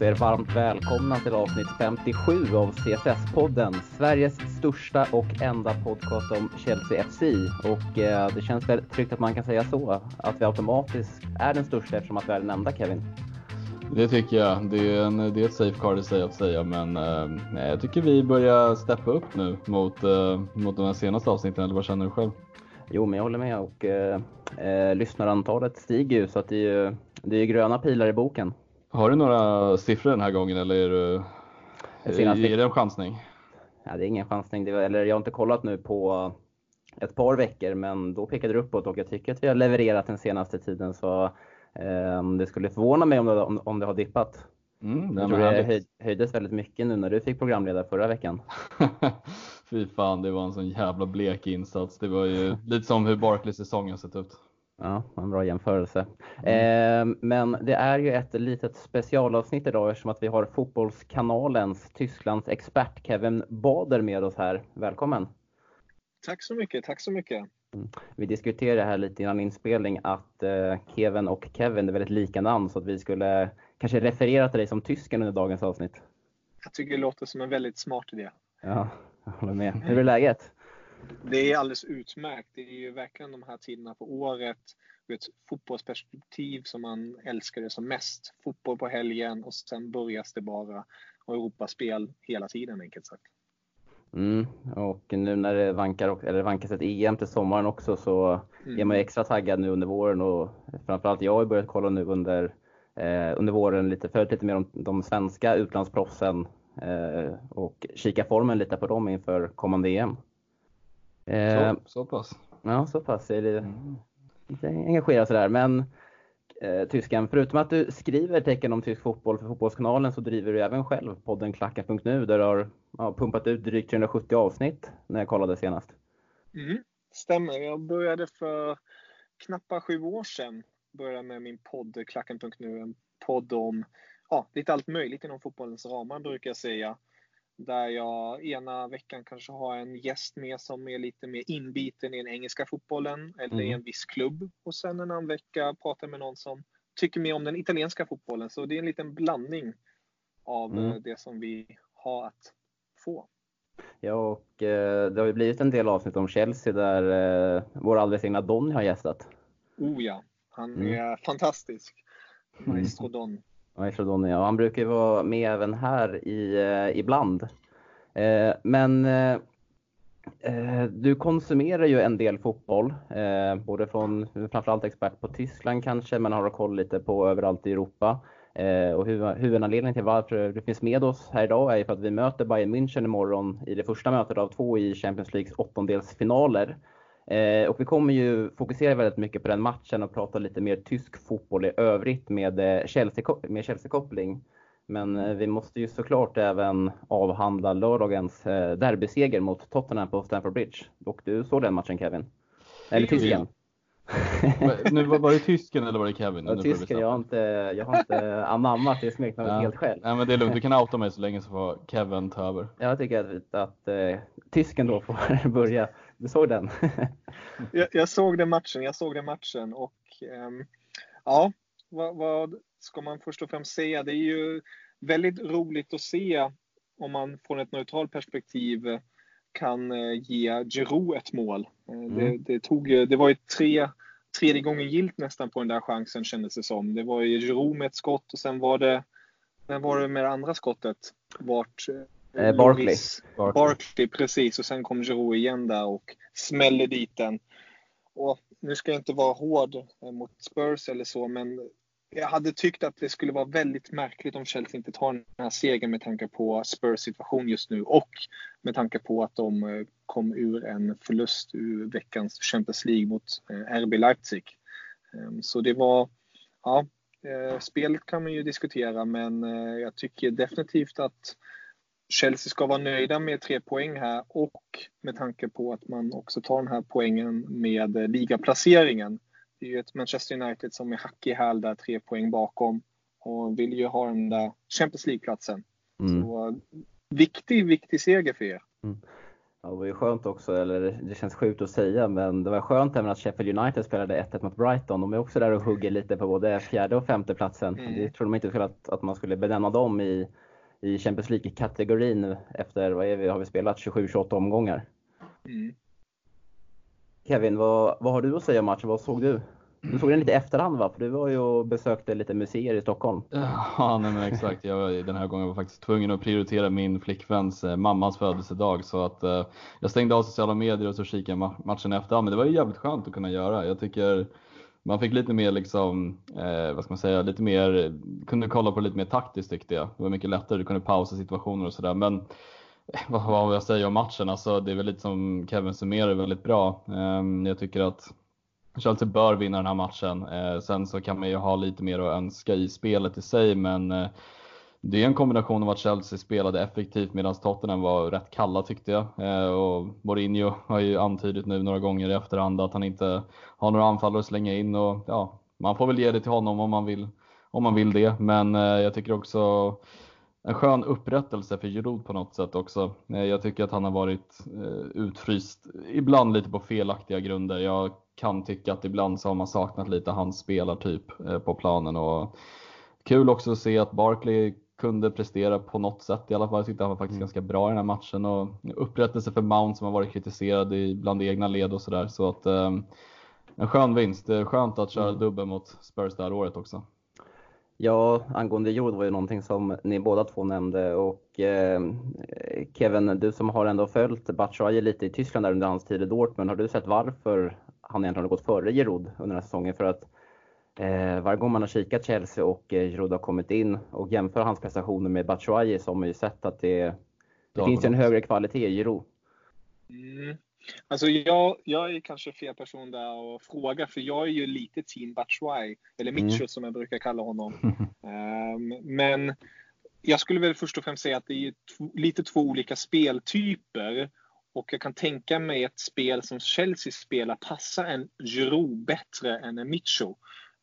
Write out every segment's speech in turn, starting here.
Då får jag hälsa er varmt välkomna till avsnitt 57 av CSS-podden, Sveriges största och enda podcast om Chelsea FC. Och eh, det känns väl tryggt att man kan säga så, att vi automatiskt är den största eftersom att vi är den enda, Kevin. Det tycker jag. Det är, en, det är ett safe card i sig att säga, men eh, jag tycker vi börjar steppa upp nu mot, eh, mot de här senaste avsnitten, eller vad känner du själv? Jo, men jag håller med och eh, eh, lyssnarantalet stiger ju så att det är ju det är gröna pilar i boken. Har du några siffror den här gången eller är, du, Senaste... är det en chansning? Ja, det är ingen chansning. Det var, eller jag har inte kollat nu på ett par veckor, men då pekade det uppåt och jag tycker att vi har levererat den senaste tiden så eh, det skulle förvåna mig om det, om, om det har dippat. Mm, jag tror det höj, höjdes väldigt mycket nu när du fick programleda förra veckan. Fy fan, det var en sån jävla blek insats. Det var ju lite som hur Barclays säsong har sett ut. Ja, en bra jämförelse. Mm. Eh, men det är ju ett litet specialavsnitt idag eftersom att vi har Fotbollskanalens Tysklands expert Kevin Bader med oss här. Välkommen! Tack så mycket, tack så mycket! Mm. Vi diskuterade här lite innan inspelning att eh, Kevin och Kevin är väldigt lika namn så att vi skulle kanske referera till dig som tysken under dagens avsnitt. Jag tycker det låter som en väldigt smart idé. Ja, jag håller med. Hur är läget? Det är alldeles utmärkt. Det är ju verkligen de här tiderna på året ur ett fotbollsperspektiv som man älskar det som mest. Fotboll på helgen och sen börjas det bara och Europaspel hela tiden enkelt sagt. Mm, och nu när det vankar, eller vankas ett EM till sommaren också så mm. är man extra taggad nu under våren och framförallt jag har börjat kolla nu under, eh, under våren lite, följt lite mer om de svenska utlandsproffsen eh, och kika formen lite på dem inför kommande EM. Eh, så, så pass? Ja, så pass är det. Mm. Inte engagerad sådär, men eh, tyskan, förutom att du skriver tecken om tysk fotboll för Fotbollskanalen så driver du även själv podden Klacken.nu där du har ja, pumpat ut drygt 370 avsnitt när jag kollade senast. Mm, stämmer, jag började för knappt sju år sedan började med min podd Klacken.nu, en podd om ja, lite allt möjligt inom fotbollens ramar brukar jag säga. Där jag ena veckan kanske har en gäst med som är lite mer inbiten i den engelska fotbollen eller mm. i en viss klubb. Och sen en annan vecka pratar jag med någon som tycker mer om den italienska fotbollen. Så det är en liten blandning av mm. Eh, det som vi har att få. Ja, och eh, det har ju blivit en del avsnitt om Chelsea där eh, vår alldeles egna Donny har gästat. Oh ja, han mm. är fantastisk. Maestro Don. Maestro Donny, ja. Han brukar ju vara med även här i, eh, ibland. Eh, men eh, eh, du konsumerar ju en del fotboll, eh, både från framförallt expert på Tyskland kanske, men har koll lite på överallt i Europa. Eh, och huvudanledningen till varför du finns med oss här idag är ju för att vi möter Bayern München imorgon i det första mötet av två i Champions Leagues åttondelsfinaler. Eh, och vi kommer ju fokusera väldigt mycket på den matchen och prata lite mer tysk fotboll i övrigt med eh, Chelsea-koppling. Chelsea Men eh, vi måste ju såklart även avhandla lördagens derbyseger mot Tottenham på Stamford Bridge. Och du såg den matchen Kevin? Eller tysken? nu var, var det tysken eller var det Kevin? Ja, tysken, jag har inte, jag har inte anammat det smeknamnet ja. helt själv. Nej men det är lugnt, du kan outa mig så länge så får Kevin ta över. Jag tycker att, att, att tysken då får börja. Du såg den? jag, jag, såg den matchen, jag såg den matchen och um, ja, vad, vad, ska man först och främst säga? Det är ju väldigt roligt att se om man från ett neutralt perspektiv kan uh, ge Giroud ett mål. Uh, mm. det, det, tog, det var ju tre, tredje gången gilt nästan på den där chansen kändes det som. Det var ju Giroud med ett skott och sen var det, sen var det med det andra skottet vart Eh, Barkley. Barkley. Barkley. precis. Och sen kom Giroud igen där och smällde dit den. Och nu ska jag inte vara hård eh, mot Spurs eller så, men jag hade tyckt att det skulle vara väldigt märkligt om Chelsea inte tar den här segern med tanke på Spurs situation just nu och med tanke på att de eh, kom ur en förlust ur veckans Champions League mot eh, RB Leipzig. Ehm, så det var, ja, spelet kan man ju diskutera men jag tycker definitivt att Chelsea ska vara nöjda med tre poäng här och med tanke på att man också tar den här poängen med ligaplaceringen. Det är ju ett Manchester United som är hack i häl där, tre poäng bakom och vill ju ha den där Champions League-platsen. Mm. Så viktig, viktig seger för er. Mm. Ja, det var ju skönt också, eller det känns sjukt att säga, men det var skönt även att Sheffield United spelade 1-1 mot Brighton. De är också där och hugger lite på både fjärde och femte platsen. Mm. Det trodde man inte att, att man skulle benämna dem i, i Champions League-kategorin efter, vad är vi, har vi spelat, 27-28 omgångar. Mm. Kevin, vad, vad har du att säga om matchen? Vad såg du? Du såg den lite i efterhand va? För du var ju och besökte lite museer i Stockholm. Ja, nej men exakt. Jag var, den här gången var faktiskt tvungen att prioritera min flickväns eh, mammas födelsedag så att eh, jag stängde av sociala medier och så kikade ma matchen efter. Men det var ju jävligt skönt att kunna göra. Jag tycker man fick lite mer liksom, eh, vad ska man säga, lite mer, kunde kolla på det lite mer taktiskt tyckte jag. Det var mycket lättare, du kunde pausa situationer och sådär. Men eh, vad, vad vill jag säga om matchen? Alltså, det är väl lite som Kevin summerar väldigt bra. Eh, jag tycker att Chelsea bör vinna den här matchen. Eh, sen så kan man ju ha lite mer att önska i spelet i sig, men eh, det är en kombination av att Chelsea spelade effektivt medan Tottenham var rätt kalla tyckte jag. Eh, och Mourinho har ju antydit nu några gånger i efterhand att han inte har några anfallare att slänga in och ja, man får väl ge det till honom om man vill, om man vill det. Men eh, jag tycker också en skön upprättelse för Giroud på något sätt också. Eh, jag tycker att han har varit utfryst, ibland lite på felaktiga grunder. Jag kan tycka att ibland så har man saknat lite hans spelartyp på planen. Och kul också att se att Barkley kunde prestera på något sätt i alla fall. Jag tyckte han var faktiskt mm. ganska bra i den här matchen och upprättelse för Mount som har varit kritiserad i, bland egna led och sådär. Så att eh, en skön vinst. Det är skönt att köra mm. dubbel mot Spurs det här året också. Ja, angående Jord var ju någonting som ni båda två nämnde och eh, Kevin, du som har ändå följt Batshuayi lite i Tyskland där under hans tid i Dortmund, har du sett varför han egentligen har gått före Giroud under den här säsongen? För att eh, varje gång man har kikat Chelsea och eh, Giroud har kommit in och jämför hans prestationer med Batshuayi så har man ju sett att det, det finns en högre kvalitet i Giroud. Mm. Alltså jag, jag är kanske fel person där att fråga, för jag är ju lite team Batshuayi, eller Mitchell mm. som jag brukar kalla honom. um, men jag skulle väl först och främst säga att det är lite två olika speltyper. Och jag kan tänka mig ett spel som Chelsea spelar passar en Giroud bättre än en Mitchell.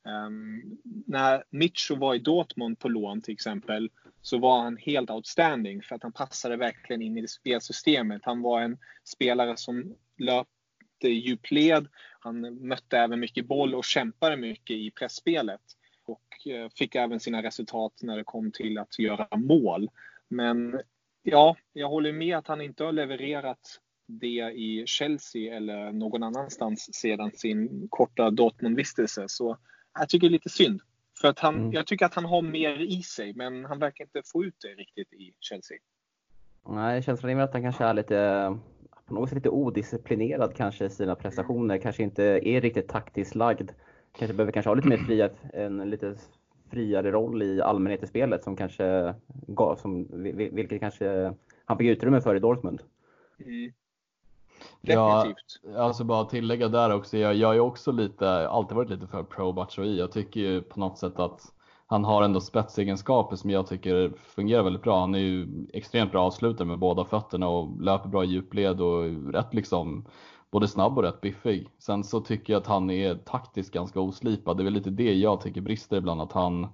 Um, när Mitchell var i Dortmund på lån till exempel så var han helt outstanding för att han passade verkligen in i det spelsystemet. Han var en spelare som löpte djupled, han mötte även mycket boll och kämpade mycket i pressspelet och eh, fick även sina resultat när det kom till att göra mål. Men ja, jag håller med att han inte har levererat det i Chelsea eller någon annanstans sedan sin korta Dortmund-vistelse. Så jag tycker det är lite synd. För att han, mm. jag tycker att han har mer i sig, men han verkar inte få ut det riktigt i Chelsea. Nej, känslan är att han kanske är lite, på något sätt lite odisciplinerad kanske i sina prestationer. Kanske inte är riktigt taktiskt lagd. Kanske behöver kanske ha lite mer fria, en lite friare roll i allmänhet i spelet som kanske gav, som, vilket kanske han fick utrymme för i Dortmund. Mm. Definitivt. Ja, alltså bara tillägga där också. Jag, jag är också lite, alltid varit lite för pro Batshuayi. Jag tycker ju på något sätt att han har ändå spetsegenskaper som jag tycker fungerar väldigt bra. Han är ju extremt bra avslutare med båda fötterna och löper bra i djupled och rätt liksom både snabb och rätt biffig. Sen så tycker jag att han är taktiskt ganska oslipad. Det är väl lite det jag tycker brister ibland att han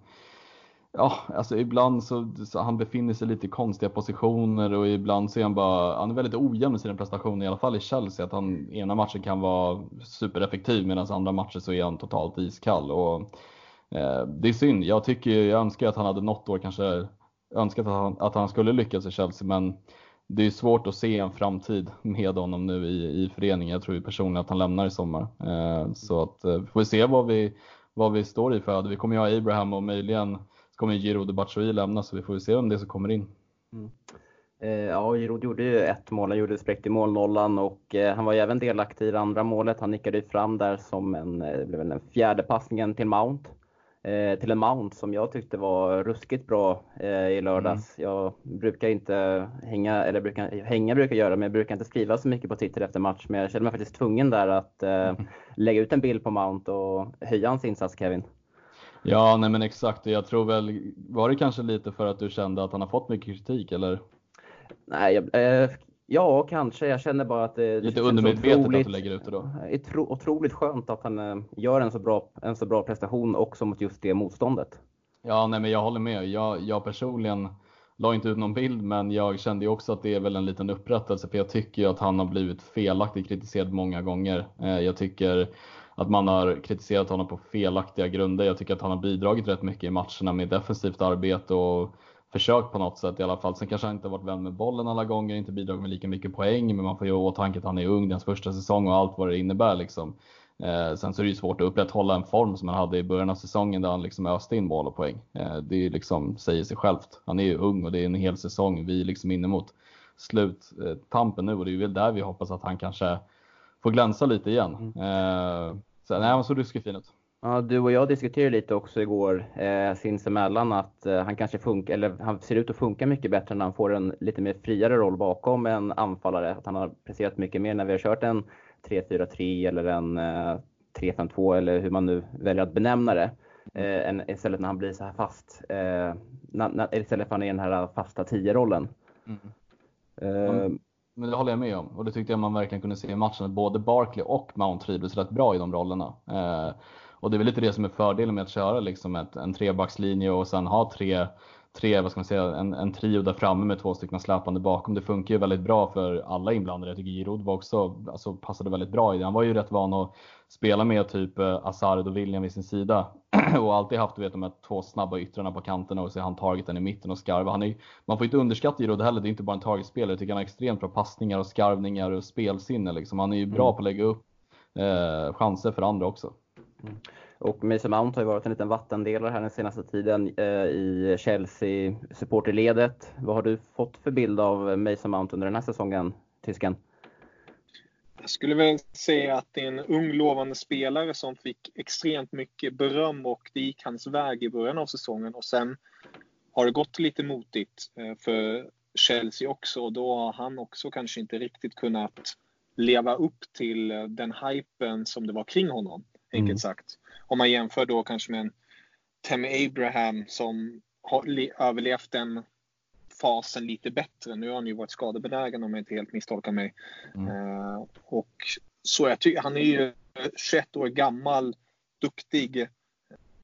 Ja, alltså ibland så, så han befinner sig lite i konstiga positioner och ibland så är han bara, han är väldigt ojämn i sina prestationer, i alla fall i Chelsea. Att han ena matchen kan vara supereffektiv medan andra matcher så är han totalt iskall. Och, eh, det är synd. Jag tycker, jag önskar att han hade något år kanske önskat att han, att han skulle lyckas i Chelsea, men det är svårt att se en framtid med honom nu i, i föreningen. Jag tror ju personligen att han lämnar i sommar. Eh, så att, eh, får vi se vad vi, vad vi står i för. Vi kommer ju ha Abraham och möjligen så kommer Giroud och Batshuayi lämna så vi får se om det som kommer in. Mm. Eh, ja, Giroud gjorde ju ett mål, han gjorde spräckt i målnollan och eh, han var ju även delaktig i det andra målet. Han nickade ju fram där som en, eh, det blev väl den fjärde passningen till Mount. till en Mount som jag tyckte var ruskigt bra i lördags. Mm. Jag brukar inte hänga, eller brukar, hänga brukar göra, men jag brukar inte skriva så mycket på Twitter efter match. Men jag kände mig faktiskt tvungen där att mm. lägga ut en bild på Mount och höja hans insats Kevin. Ja, nej men exakt. Jag tror väl, var det kanske lite för att du kände att han har fått mycket kritik eller? Nej, jag, eh, ja kanske. Jag känner bara att det Lite undermedvetet att du lägger ut det då? Det är otroligt skönt att han eh, gör en så, bra, en så bra prestation också mot just det motståndet. Ja, nej men jag håller med. Jag, jag personligen la inte ut någon bild, men jag kände ju också att det är väl en liten upprättelse, för jag tycker ju att han har blivit felaktigt kritiserad många gånger. Eh, jag tycker att man har kritiserat honom på felaktiga grunder. Jag tycker att han har bidragit rätt mycket i matcherna med defensivt arbete och försökt på något sätt i alla fall. Sen kanske han inte varit vän med bollen alla gånger, inte bidragit med lika mycket poäng, men man får ju åtanke att han är ung, hans första säsong och allt vad det innebär liksom. Eh, sen så är det ju svårt att upprätthålla en form som han hade i början av säsongen där han liksom öste in mål och poäng. Eh, det är liksom, säger sig självt. Han är ju ung och det är en hel säsong. Vi är liksom inne mot sluttampen eh, nu och det är väl där vi hoppas att han kanske får glänsa lite igen. Mm. Eh, så, nej, han såg ruskigt fin ut. Ja, du och jag diskuterade lite också igår eh, sinsemellan att eh, han kanske funkar, eller han ser ut att funka mycket bättre när han får en lite mer friare roll bakom en anfallare. Att han har presterat mycket mer när vi har kört en 3-4-3 eller en eh, 3-5-2 eller hur man nu väljer att benämna det. Eh, än istället när han blir så här fast, eh, när, när, istället för att han är i den här fasta 10-rollen. Mm. Eh, men det håller jag med om och det tyckte jag man verkligen kunde se i matchen att både Barkley och Mount trivdes rätt bra i de rollerna. Eh, och det är väl lite det som är fördelen med att köra liksom ett, en trebackslinje och sen ha tre, tre vad ska man säga, en, en trio där framme med två stycken släpande bakom. Det funkar ju väldigt bra för alla inblandade. Jag tycker Giroud var också, alltså passade väldigt bra i det. Han var ju rätt van att spela med typ eh, Azard och William vid sin sida och alltid haft vet, de här två snabba yttrarna på kanterna och så är han targeten i mitten och skarv. Han är, man får inte underskatta Giroud heller, det är inte bara en targetspelare. Jag tycker han har extremt bra passningar och skarvningar och spelsinne liksom. Han är ju bra mm. på att lägga upp eh, chanser för andra också. Mm. Och Mason Mount har ju varit en liten vattendelare här den senaste tiden eh, i Chelsea-supporterledet. Vad har du fått för bild av Mason Mount under den här säsongen, tysken? Jag skulle väl säga att det är en ung lovande spelare som fick extremt mycket beröm och det gick hans väg i början av säsongen och sen har det gått lite motigt eh, för Chelsea också och då har han också kanske inte riktigt kunnat leva upp till eh, den hypen som det var kring honom, enkelt mm. sagt. Om man jämför då kanske med en Tammy Abraham som har överlevt den fasen lite bättre. Nu har han ju varit skadebenägen om jag inte helt misstolkar mig. Mm. Uh, och så jag tycker, han är ju 21 år gammal, duktig.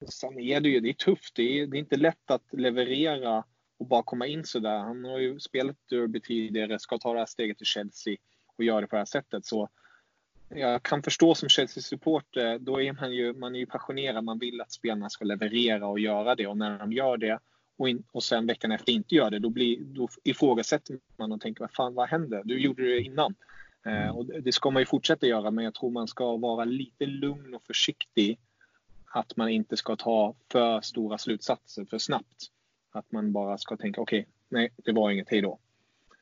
Sen är det ju, det är tufft. Det är, det är inte lätt att leverera och bara komma in sådär. Han har ju spelat Derby tidigare, ska ta det här steget till Chelsea och göra det på det här sättet. Så jag kan förstå som Chelsea-supporter, då är man ju, man är ju passionerad. Man vill att spelarna ska leverera och göra det och när de gör det och, in, och sen veckan efter inte gör det, då, blir, då ifrågasätter man och tänker vad fan, vad hände? Du gjorde det innan. Eh, och det ska man ju fortsätta göra, men jag tror man ska vara lite lugn och försiktig. Att man inte ska ta för stora slutsatser för snabbt. Att man bara ska tänka okej, okay, nej, det var inget, hej då.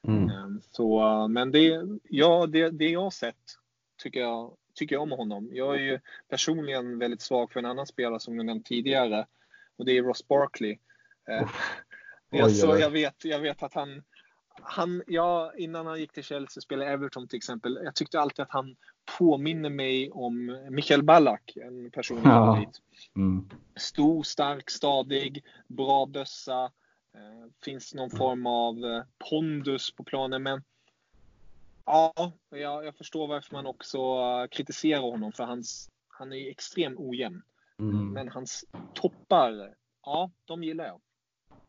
Mm. Eh, så, men det, ja, det, det jag sett tycker jag, tycker jag om honom. Jag är ju personligen väldigt svag för en annan spelare som jag nämnt tidigare och det är Ross Barkley. Eh, alltså, jag, vet, jag vet att han, han, ja, innan han gick till Chelsea spelade Everton till exempel. Jag tyckte alltid att han påminner mig om Michael Ballack, en person ja. Mm. Stor, stark, stadig, bra bössa. Eh, finns någon form av eh, pondus på planen. Men ja, jag, jag förstår varför man också kritiserar honom för hans, han är extremt ojämn. Mm. Men hans toppar, ja, de gillar jag.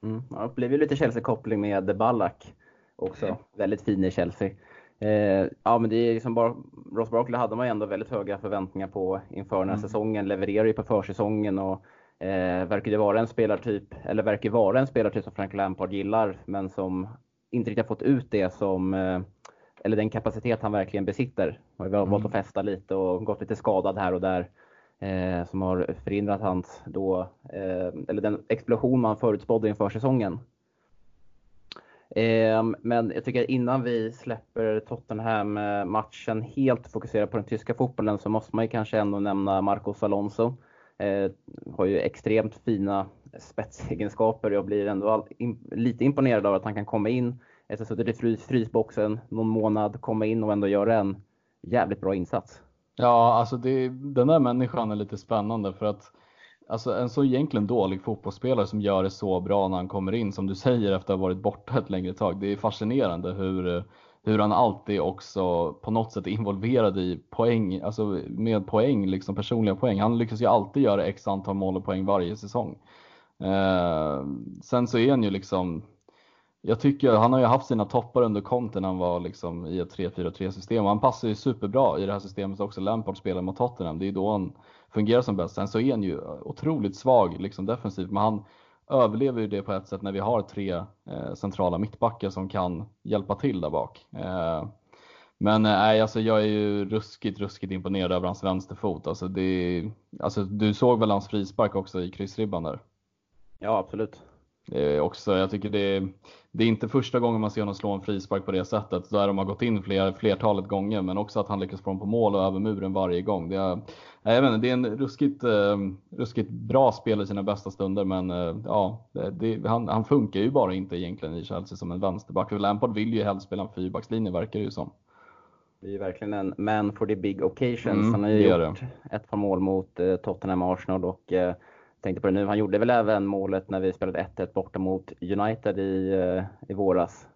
Mm. Ja, det blev ju lite Chelsea-koppling med Ballack också. Mm. Väldigt fin i Chelsea. Eh, ja, men det är liksom bara, Ross Barkley hade man ju ändå väldigt höga förväntningar på inför den här mm. säsongen. Levererar ju på försäsongen och eh, verkar ju vara en spelartyp, eller verkar vara en spelartyp som Frank Lampard gillar, men som inte riktigt har fått ut det som, eh, eller den kapacitet han verkligen besitter. Han har valt att mm. festa lite och gått lite skadad här och där eh, som har förhindrat hans då, eh, eller den explosion man förutspådde inför säsongen. Eh, men jag tycker innan vi släpper Tottenham-matchen helt fokuserad på den tyska fotbollen så måste man ju kanske ändå nämna Marcos Alonso. Eh, har ju extremt fina spetsegenskaper. Jag blir ändå all, in, lite imponerad av att han kan komma in efter att ha suttit i frys, frysboxen någon månad, komma in och ändå göra en jävligt bra insats. Ja, alltså det, den där människan är lite spännande för att alltså en så egentligen dålig fotbollsspelare som gör det så bra när han kommer in, som du säger efter att ha varit borta ett längre tag. Det är fascinerande hur, hur han alltid också på något sätt är involverad i poäng, alltså med poäng, liksom personliga poäng. Han lyckas ju alltid göra x antal mål och poäng varje säsong. Eh, sen så är han ju liksom jag tycker han har ju haft sina toppar under konten när han var liksom i ett 3-4-3 system och han passar ju superbra i det här systemet också. Lampard spelar mot Tottenham, det är då han fungerar som bäst. Sen så är han ju otroligt svag liksom defensivt, men han överlever ju det på ett sätt när vi har tre eh, centrala mittbackar som kan hjälpa till där bak. Eh, men eh, nej, alltså jag är ju ruskigt, ruskigt imponerad över hans vänsterfot. Alltså det, alltså du såg väl hans frispark också i kryssribban där? Ja, absolut. Är också, jag tycker det det är inte första gången man ser honom slå en frispark på det sättet, där de har gått in fler, flertalet gånger, men också att han lyckas få dem på mål och över muren varje gång. Det är, jag vet inte, det är en ruskigt, eh, ruskigt bra spel i sina bästa stunder, men eh, ja, det, han, han, funkar ju bara inte egentligen i Chelsea som en vänsterback. Lampard vill ju helst spela en fyrbackslinje verkar det ju som. Det är verkligen en man for the big occasions. Mm, han har ju gjort det. ett par mål mot eh, Tottenham och Arsenal och eh, tänkte på det nu, han gjorde väl även målet när vi spelade 1-1 borta mot United i, eh, i våras.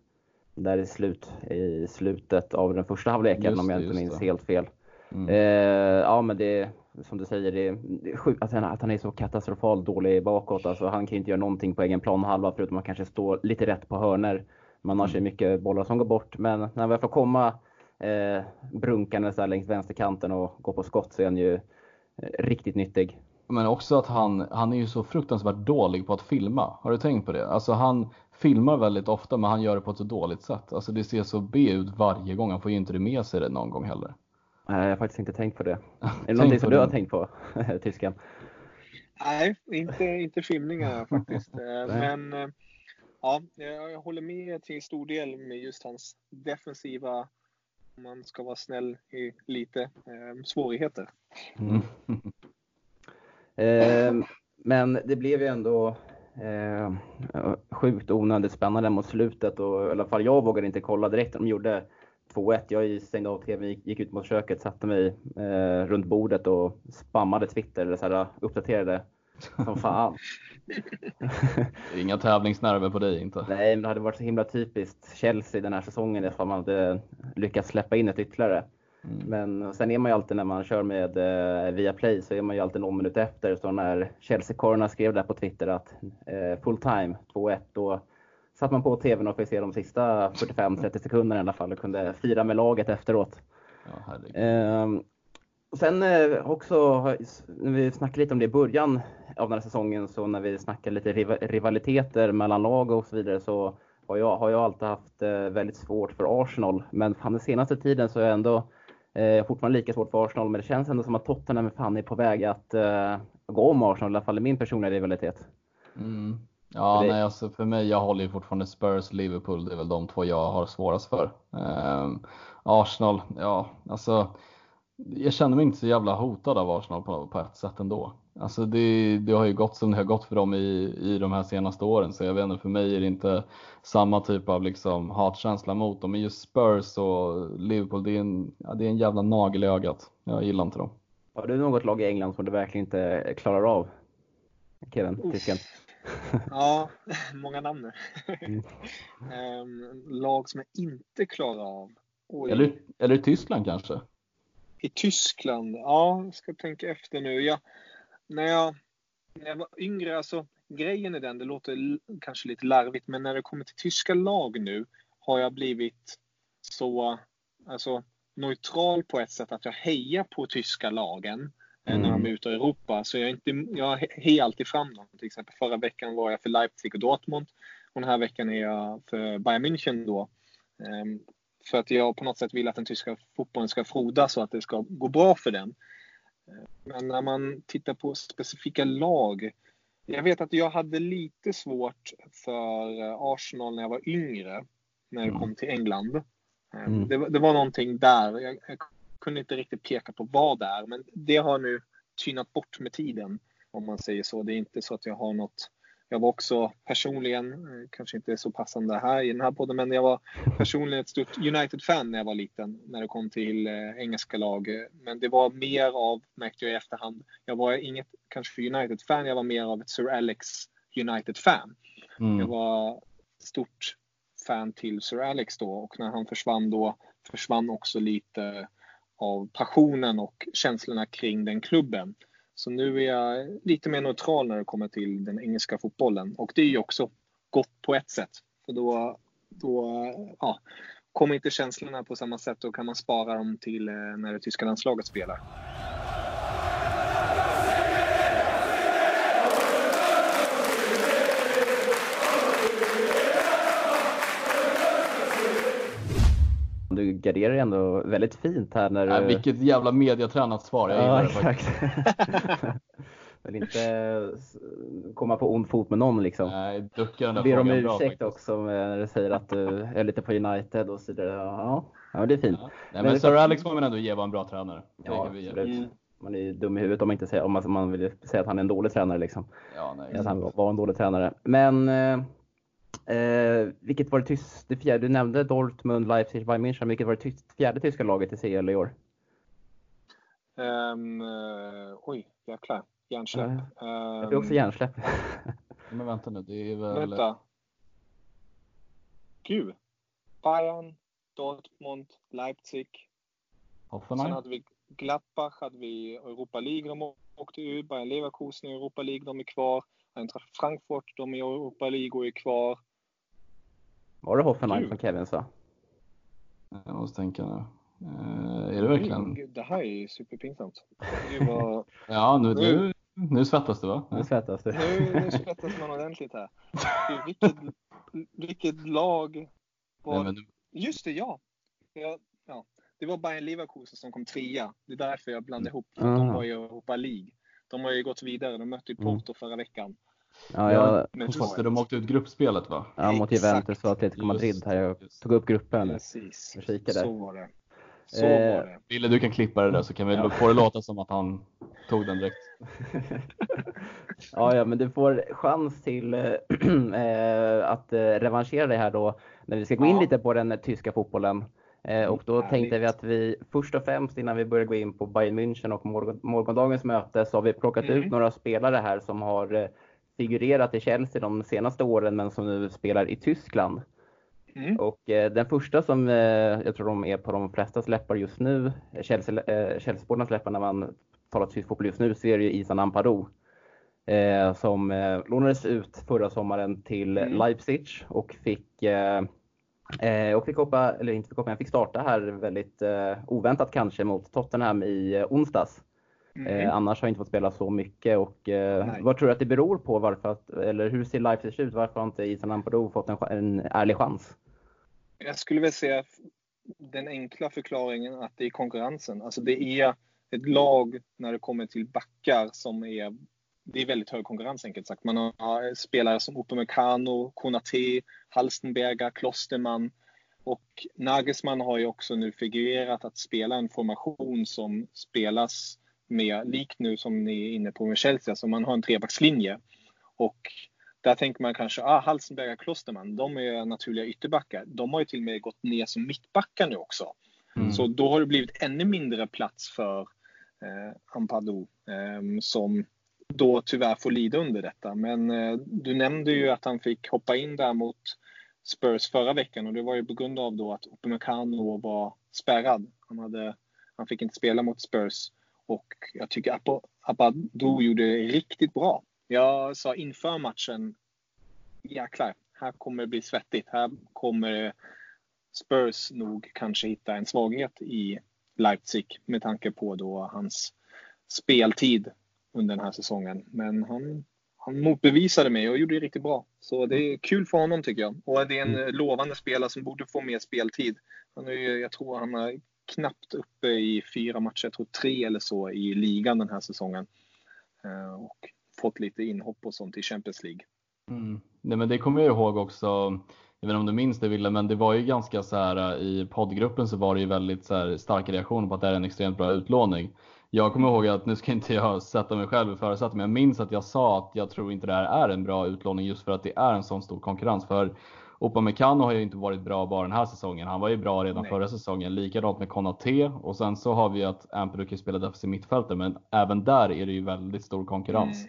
Där i, slut, i slutet av den första halvleken om jag inte minns det. helt fel. Mm. Eh, ja men det som du säger, det är sjukt att, att han är så katastrofalt dålig bakåt. Alltså, han kan ju inte göra någonting på egen planhalva förutom att kanske stå lite rätt på hörner. Man har mm. mycket bollar som går bort, men när han väl får komma eh, brunkandes där längs vänsterkanten och gå på skott så är han ju eh, riktigt nyttig. Men också att han, han är ju så fruktansvärt dålig på att filma. Har du tänkt på det? Alltså han filmar väldigt ofta men han gör det på ett så dåligt sätt. Alltså det ser så B ut varje gång. Han får ju inte det med sig det någon gång heller. Nej, jag har faktiskt inte tänkt på det. Är det någonting som du har tänkt på, tysken? Nej, inte, inte filmningar faktiskt. Eh, men eh, ja, jag håller med till stor del med just hans defensiva, om man ska vara snäll, i lite eh, svårigheter. Mm. Eh, men det blev ju ändå eh, sjukt onödigt spännande mot slutet och i alla fall jag vågade inte kolla direkt. De gjorde 2-1. Jag stängde av tvn, gick ut mot köket, satte mig eh, runt bordet och spammade Twitter, eller så här, uppdaterade som fan. Inga tävlingsnerver på dig inte? Nej, men det hade varit så himla typiskt Chelsea den här säsongen ifall man hade lyckats släppa in ett ytterligare. Mm. Men sen är man ju alltid när man kör med eh, Viaplay så är man ju alltid någon minut efter. Så när Chelsea-korna skrev där på Twitter att eh, full time 2-1 då satt man på tvn och fick se de sista 45-30 sekunderna i alla fall och kunde fira med laget efteråt. Ja, eh, sen eh, också, när vi snackade lite om det i början av den här säsongen, så när vi snackade lite rivaliteter mellan lag och så vidare, så har jag, har jag alltid haft eh, väldigt svårt för Arsenal. Men fan, den senaste tiden så är jag ändå eh, fortfarande lika svårt för Arsenal. Men det känns ändå som att Tottenham fan är på väg att eh, gå om Arsenal, i alla fall i min personliga rivalitet. Mm. Ja, det... nej, alltså för mig, jag håller ju fortfarande Spurs och Liverpool. Det är väl de två jag har svårast för. Um, Arsenal, ja, alltså. Jag känner mig inte så jävla hotad av Arsenal på, på ett sätt ändå. Alltså det, det har ju gått som det har gått för dem i, i de här senaste åren, så jag vet inte, för mig är det inte samma typ av liksom hatkänsla mot dem. Men just Spurs och Liverpool, det är en, ja, det är en jävla nagel i ögat. Jag gillar inte dem. Har du något lag i England som du verkligen inte klarar av? Kevin, tysken? ja, många namn nu. Mm. um, lag som jag inte klarar av. Eller, eller i Tyskland kanske? I Tyskland? Ja, jag ska tänka efter nu. Jag, när, jag, när jag var yngre, alltså grejen är den, det låter kanske lite larvigt, men när det kommer till tyska lag nu har jag blivit så alltså, neutral på ett sätt att jag hejar på tyska lagen mm. när de är ute i Europa. Så jag, inte, jag hejar alltid fram dem. Till exempel förra veckan var jag för Leipzig och Dortmund och den här veckan är jag för Bayern München då. Um, för att jag på något sätt vill att den tyska fotbollen ska frodas och att det ska gå bra för den. Men när man tittar på specifika lag. Jag vet att jag hade lite svårt för Arsenal när jag var yngre. När det mm. kom till England. Mm. Det, det, var någonting där. Jag, jag, kunde inte riktigt peka på vad det är. Men det har nu tynat bort med tiden. Om man säger så. Det är inte så att jag har något jag var också personligen, eh, kanske inte så passande här i den här podden, men jag var personligen ett stort United-fan när jag var liten, när det kom till eh, engelska lag. Men det var mer av, märkte jag i efterhand, jag var inget kanske för United-fan, jag var mer av ett Sir Alex United-fan. Mm. Jag var stort fan till Sir Alex då och när han försvann då försvann också lite av passionen och känslorna kring den klubben. Så nu är jag lite mer neutral när det kommer till den engelska fotbollen och det är ju också gott på ett sätt. För då, då ja, kommer inte känslorna på samma sätt. Då kan man spara dem till eh, när det tyska landslaget spelar. Du garderar ändå väldigt fint här när du... Ja, vilket jävla mediatränat svar. Jag ja, exakt. Vill inte komma på ond fot med någon liksom. Nej, duckar den där Ber om bra ursäkt faktiskt. också när du säger att du är lite på United och så vidare. Ja, ja det är fint. Ja. Nej, Men men Sir Alex får man ändå ge var en bra tränare. Ja, absolut. Mm. Man är ju dum i huvudet om man inte säger, om man, vill säga att han är en dålig tränare liksom. Ja, nej, Att han var- var en dålig tränare. Men eh, vilket var det, tyst, det fjärde? Du nämnde Dortmund, Leipzig, Bayern München. Vilket var det tyst, fjärde tyska laget i CL i år? Um, uh, oj, jäklar. Hjärnsläpp. Jag fick också hjärnsläpp. Men vänta nu, det är väl... Vänta. Gud. Bayern, Dortmund, Leipzig. Sen Hoffenheim? hade vi Gladbach, hade vi Europa League, de åkte ur. Bayern Leverkusen i Europa League, de är kvar. Eintracht Frankfurt, de är i Europa League och är kvar. Var det Hoffenheim som Kevin sa? Jag måste tänka nu. Eh, är det verkligen? Det här är ju superpinsamt. Var... Ja, nu, nu, nu svettas du va? Nu svettas du. Nu, nu svettas man ordentligt här. Vilket, vilket lag var Nej, men du, Just det, ja. ja, ja. Det var Bayern Leverkusen som kom trea. Det är därför jag blandade ihop. Mm. De var i Europa League. De har ju gått vidare. De mötte ju Mm. Porto förra veckan. Ja, jag, Men just det, de åkte ut gruppspelet va? ja, mot. Juventus och Atletico Madrid här. Jag tog upp gruppen. Precis. Jag kikade. Så var det. Så Eh, var det. Ville du kan klippa det där så kan vi Ja. få det låta som att han tog den direkt. ja, ja, men du får chans till eh, eh, att revanschera dig här då när vi ska gå in Ja. lite på den tyska fotbollen. Eh, och då tänkte vi att vi först och främst innan vi börjar gå in på Bayern München och morgon, morgondagens möte så har vi plockat Mm. ut några spelare här som har eh, figurerat i Chelsea de senaste åren men som nu spelar i Tyskland. Mm. Och eh, den första som eh, jag tror de är på de flesta läppar just nu, Chelsea- eh, Chelseabornas läppar när man talar tysk fotboll just nu, så är det ju Isan Ampadu. Eh, som eh, lånades ut förra sommaren till Mm. Leipzig och fick eh, eh, och fick hoppa, eller inte fick hoppa, han fick starta här väldigt eh, oväntat kanske mot Tottenham i onsdags. Mm. Eh, annars har jag inte fått spela så mycket och eh, vad tror du att det beror på? Varför att, eller hur ser Leipzig ut? Varför har inte Isan Ampadu fått en, en ärlig chans? Jag skulle väl säga den enkla förklaringen att det är konkurrensen. Alltså det är ett lag när det kommer till backar som är det är väldigt hög konkurrens enkelt sagt. Man har spelare som Upamecano, Konate, Halstenberger, Klosterman och Nagelsmann har ju också nu figurerat att spela en formation som spelas med, likt nu som ni är inne på med Chelsea, så man har en trebackslinje. Och där tänker man kanske, ah, Halstenberger, Klosterman, de är naturliga ytterbackar. De har ju till och med gått ner som mittbackar nu också. Mm. Så då har det blivit ännu mindre plats för eh, Ampadu eh, som då tyvärr får lida under detta. Men eh, du nämnde ju att han fick hoppa in där mot Spurs förra veckan och det var ju på grund av då att Upamecano var spärrad. Han, hade, han fick inte spela mot Spurs och jag tycker Ampadu gjorde det riktigt bra. Jag sa inför matchen, jäklar, här kommer det bli svettigt. Här kommer Spurs nog kanske hitta en svaghet i Leipzig med tanke på då hans speltid under den här säsongen. Men han, han motbevisade mig och gjorde det riktigt bra. Så det är kul för honom tycker jag. Och det är en Mm. lovande spelare som borde få mer speltid. Han är, jag tror han är knappt uppe i fyra matcher, jag tror tre eller så i ligan den här säsongen. Eh, och fått lite inhopp och sånt i Champions League. Mm. Nej, men det kommer jag ihåg också. Jag vet inte om du minns det Wille, men det var ju ganska så här eh, i poddgruppen så var det ju väldigt så här starka reaktioner på att det är en extremt bra utlåning. Jag kommer ihåg att, nu ska inte jag sätta mig själv i förarsätet, men jag minns att jag sa att jag tror inte det här är en bra utlåning just för att det är en sån stor konkurrens. För Upamecano har ju inte varit bra bara den här säsongen. Han var ju bra redan Nej. förra säsongen. Likadant med Konate och sen så har vi att Ampadu kan spela defensiv mittfältare, men även där är det ju väldigt stor konkurrens.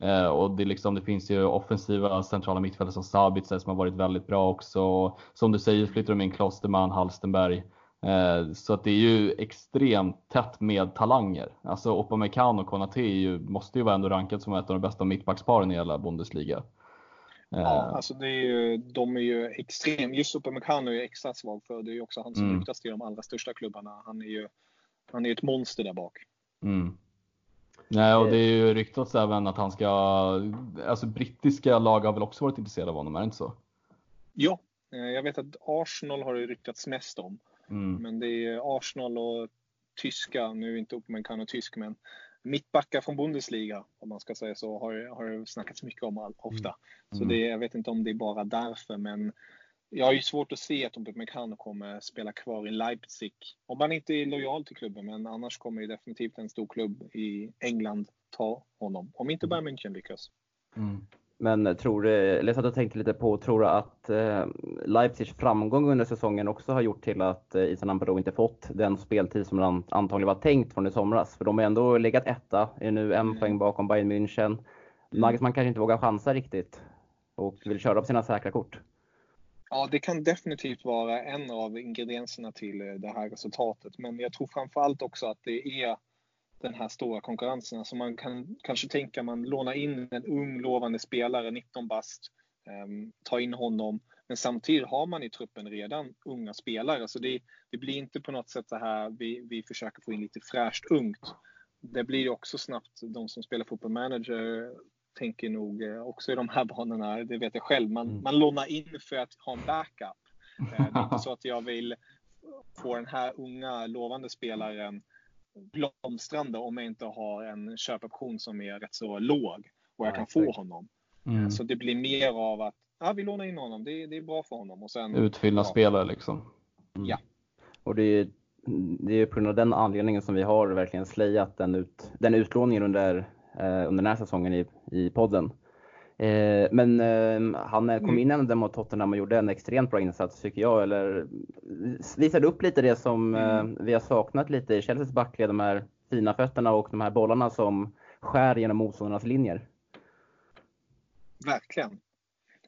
Mm. Eh, och det, liksom, det finns ju offensiva centrala mittfältare som Sabitzer som har varit väldigt bra också. Som du säger flyttar de in Klosterman, Halstenberg. Eh, så att det är ju extremt tätt med talanger. Alltså Upamecano och Konate ju, måste ju vara ändå rankat som ett av de bästa mittbacksparen i hela Bundesliga. Ja, alltså det är ju, de är ju extremt, just Upamecano är ju extra svag för. Det är ju också han som Mm. ryktas till de allra största klubbarna. Han är ju han är ett monster där bak. Mm. Nej, och det är ju ryktats även att han ska, alltså brittiska lag har väl också varit intresserade av honom, är det inte så? Ja, eh, jag vet att Arsenal har det ryktats mest om. Mm. Men det är Arsenal och tyska, nu är inte Upamecano tysk, men mittbackar från Bundesliga, om man ska säga så, har, har snackats mycket om all, ofta. Så Mm. det, jag vet inte om det är bara därför, men jag har ju svårt att se att Upamecano kommer spela kvar i Leipzig. Om han inte är lojal till klubben, men annars kommer ju definitivt en stor klubb i England ta honom. Om inte Bayern München lyckas. Mm. Men tror du, eller så att jag tänkte lite på, tror du att eh, Leipzigs framgång under säsongen också har gjort till att eh, Isan Ampado inte fått den speltid som han antagligen var tänkt från i somras? För de har ändå legat etta, är nu en Mm. poäng bakom Bayern München. Nagelsmann kanske inte vågar chansa riktigt och vill köra på sina säkra kort. Ja, det kan definitivt vara en av ingredienserna till eh, det här resultatet. Men jag tror framförallt också att det är den här stora konkurrensen. Alltså man kan kanske tänka man lånar in en ung lovande spelare, 19 bast, um, ta in honom. Men samtidigt har man i truppen redan unga spelare. Så det, det blir inte på något sätt så här vi, vi försöker få in lite fräscht ungt. Det blir också snabbt, de som spelar fotboll manager tänker nog eh, också i de här banorna, det vet jag själv. Man, Mm. man lånar in för att ha en backup. Eh, Det är inte så att jag vill få den här unga lovande spelaren blomstrande om jag inte har en köpoption som är rätt så låg och jag Ja, kan få honom. Mm. Så det blir mer av att ja, vi lånar in honom, det, är- det är bra för honom. Och sen, Utfyllnadsspelare liksom. Ja. Och det är, det är på grund av den anledningen som vi har verkligen slejat den, ut, den utlåningen under, eh, under den här säsongen i, i podden. Eh, men eh, han kom Mm. in ändå mot Tottenham och gjorde en extremt bra insats tycker jag. Eller visade upp lite det som Mm. eh, vi har saknat lite i Chelseas backled. De här fina fötterna och de här bollarna som skär genom motståndarnas linjer. Verkligen.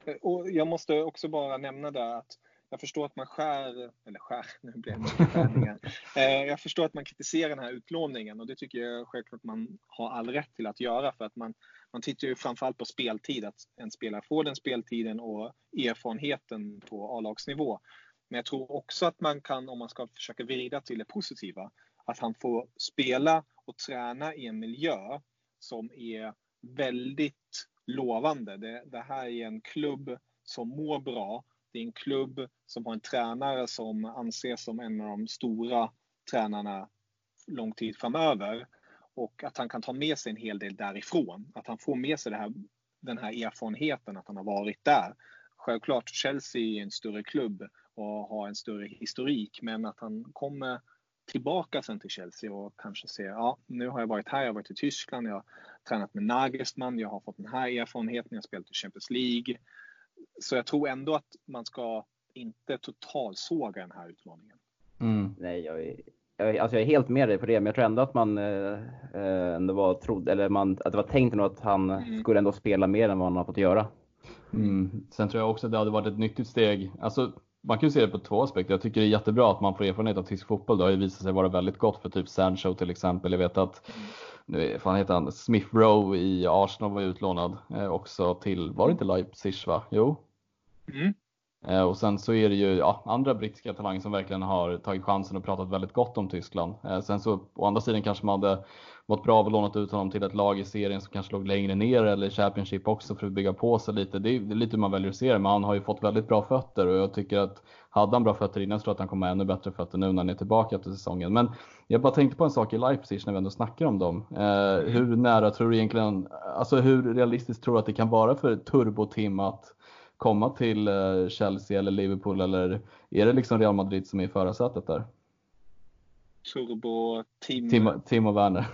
Eh, Och jag måste också bara nämna där att jag förstår att man skär, eller skär, nu blir det skärningar. Eh, jag förstår att man kritiserar den här utlåningen och det tycker jag självklart man har all rätt till att göra för att man, man tittar ju framförallt på speltid, att en spelare får den speltiden och erfarenheten på A-lagsnivå. Men jag tror också att man kan, om man ska försöka vrida till det positiva, att han får spela och träna i en miljö som är väldigt lovande. Det, det här är en klubb som mår bra. Det är en klubb som har en tränare som anses som en av de stora tränarna lång tid framöver. Och att han kan ta med sig en hel del därifrån. Att han får med sig det här, den här erfarenheten att han har varit där. Självklart, Chelsea är en större klubb och har en större historik. Men att han kommer tillbaka sen till Chelsea och kanske ser, ja, nu har jag varit här, jag har varit i Tyskland, jag har tränat med Nagelsmann, jag har fått den här erfarenheten, jag har spelat i Champions League. Så jag tror ändå att man ska inte totalsåga den här utmaningen. Mm. Nej, jag är, jag, alltså jag är helt med dig på det, men jag tror ändå att man eh, eh, ändå var trodd, eller man, att det var tänkt att han Mm. skulle ändå spela mer än vad han har fått göra. Mm. Sen tror jag också att det hade varit ett nyttigt steg. Alltså, man kan ju se det på två aspekter. Jag tycker det är jättebra att man får erfarenhet av tysk fotboll. Det har ju visat sig vara väldigt gott för typ Sancho till exempel. Jag vet att, nu fan heter han, Smith Rowe i Arsenal var utlånad eh, också till, var det inte Leipzig va? Jo. Mm. Eh, och sen så är det ju ja, andra brittiska talanger som verkligen har tagit chansen och pratat väldigt gott om Tyskland. Eh, sen så å andra sidan kanske man hade mått bra av att lånat ut honom till ett lag i serien som kanske låg längre ner eller Championship också för att bygga på sig lite. Det är, det är lite hur man väljer att se det, men han har ju fått väldigt bra fötter och jag tycker att hade han bra fötter innan så tror jag att han kommer ha ännu bättre fötter nu när han är tillbaka efter säsongen. Men jag bara tänkte på en sak i Leipzig när vi ändå snackar om dem. Eh, hur nära tror du egentligen, alltså hur realistiskt tror du att det kan vara för Turbo-Tim att komma till eh, Chelsea eller Liverpool eller är det liksom Real Madrid som är i förarsätet där? Turbo, Tim... Timo, Timo Werner.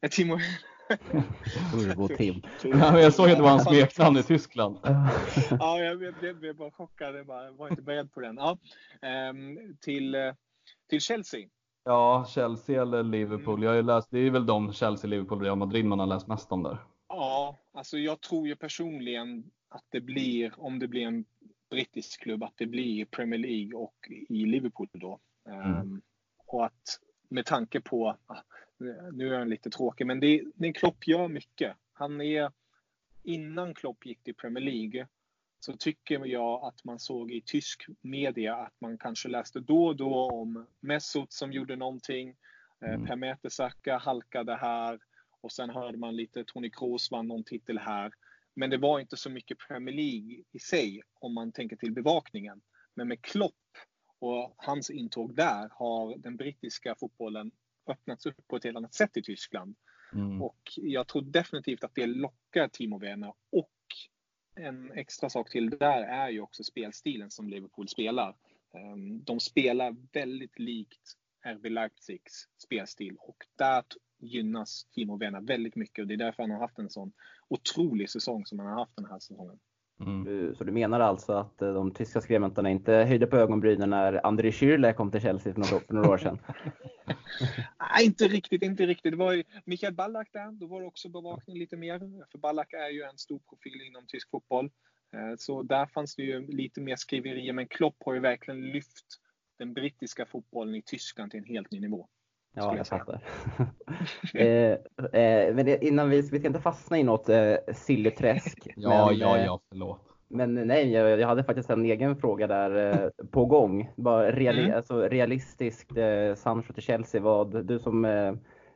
Eh, Timo... Turbo-Tim. Ja, jag såg att det var hans smeknamn i Tyskland. Ja, jag blev, bara chockad. Jag bara, var inte beredd på den. Ja, ehm, till, eh, till Chelsea. Ja, Chelsea eller Liverpool. Jag har läst, det är väl de Chelsea, Liverpool och Real Madrid man har läst mest om där. Ja, alltså jag tror ju personligen att det blir, om det blir en brittisk klubb, att det blir Premier League och i Liverpool då. Ehm, och att med tanke på, ah, nu är han lite tråkig, men det, det Klopp gör mycket. Han är, innan Klopp gick till Premier League så tycker jag att man såg i tysk media att man kanske läste då och då om Mesut som gjorde någonting. Eh, mm. Per Mertesacker halkade här och sen hörde man lite Tony Kroos vann någon titel här. Men det var inte så mycket Premier League i sig om man tänker till bevakningen. Men med Klopp och hans intåg där har den brittiska fotbollen öppnats upp på ett helt annat sätt i Tyskland. Mm. Och jag tror definitivt att det lockar Timo Werner. Och en extra sak till där är ju också spelstilen som Liverpool spelar. Ehm, de spelar väldigt likt RB Leipzigs spelstil och där gynnas Timo Werner väldigt mycket och det är därför han har haft en sån otrolig säsong som han har haft den här säsongen. Mm. Så du menar alltså att eh, de tyska skribenterna inte höjde på ögonbrynen när André Schürrle kom till Chelsea för några, för några år sedan? Nej, inte riktigt, inte riktigt. Det var ju Mikael Ballack där, då var det också bevakning lite mer. För Ballack är ju en stor profil inom tysk fotboll. Eh, så där fanns det ju lite mer skriverier, men Klopp har ju verkligen lyft den brittiska fotbollen i Tyskland till en helt ny nivå. Ja, jag fattar. eh, eh, men det, innan vi, vi ska inte fastna i något eh, silleträsk. ja, men, ja, eh, ja, förlåt. Men nej, jag, jag, hade faktiskt en egen fråga där eh, på gång. Bara reali mm. alltså, realistiskt, eh, Sancho till Chelsea, vad, du som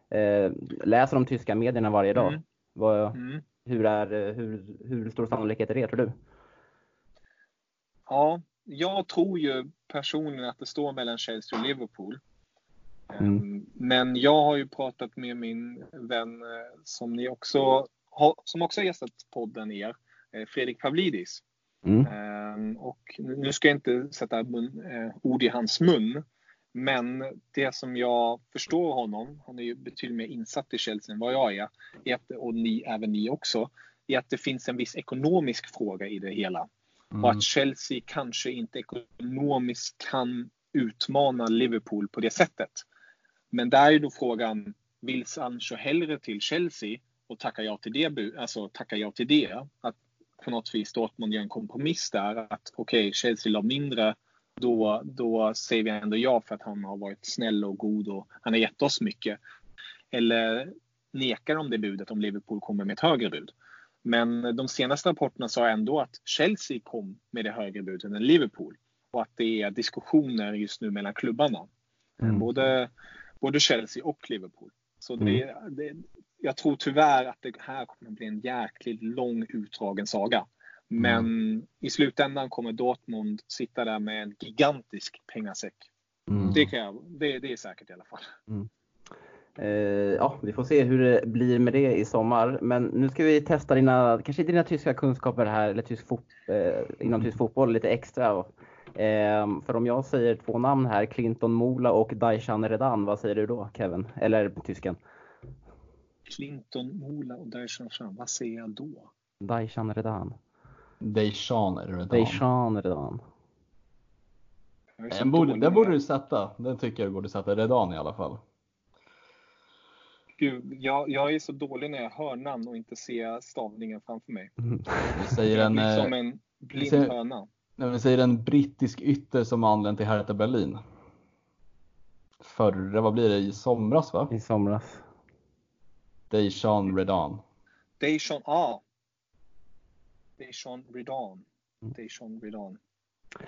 eh, läser de tyska medierna varje dag, mm. Vad, mm. Hur, är, hur, hur stor sannolikhet är det, tror du? Ja, jag tror ju personligen att det står mellan Chelsea och Liverpool. Mm. Ehm, men jag har ju pratat med min vän eh, som ni också har, som också har gästat podden er, eh, Fredrik Pavlidis. Mm. Ehm, och nu ska jag inte sätta mun, eh, ord i hans mun, men det som jag förstår honom, han är ju betydligt mer insatt i Chelsea än vad jag är, är att, och ni, även ni också, är att det finns en viss ekonomisk fråga i det hela. Mm. Och att Chelsea kanske inte ekonomiskt kan utmana Liverpool på det sättet. Men där är då frågan, vill Sancho hellre till Chelsea och tacka ja till det? Alltså tacka ja till det? Att på något vis Dortmund gör en kompromiss där. Att okej, okay, Chelsea la mindre. Då, då säger vi ändå ja för att han har varit snäll och god och han har gett oss mycket. Eller nekar de det budet om Liverpool kommer med ett högre bud? Men de senaste rapporterna sa ändå att Chelsea kom med det högre budet än Liverpool och att det är diskussioner just nu mellan klubbarna. Mm. Både både Chelsea och Liverpool. Så mm. det, jag tror tyvärr att det här kommer bli en jäkligt lång utdragen saga. Men mm. i slutändan kommer Dortmund sitta där med en gigantisk pengasäck. Mm. Det, kan jag, det, det, är säkert i alla fall. Mm. Eh, ja, vi får se hur det blir med det i sommar. Men nu ska vi testa dina, kanske dina tyska kunskaper här, eller tysk fot, eh, inom tysk fotboll lite extra. Eh, för om jag säger två namn här, Clinton Mola och Daishan Redan, vad säger du då Kevin? Eller tysken? Clinton Mola och Daishan Redan, vad säger jag då? Daishan Redan. Daishan Redan. Daishan Redan. Den borde, den borde du sätta. Den tycker jag du borde sätta. Redan i alla fall. Gud, jag, jag är så dålig när jag hör namn och inte ser stavningen framför mig. Mm. Du säger en, som eh, en blind säger, höna. När vi säger en brittisk ytter som anlänt till Hertha Berlin. Förra, vad blir det, i somras va? I somras. Dejan Redan. Dejan, ah. Dejan Redan. Dejan Redan.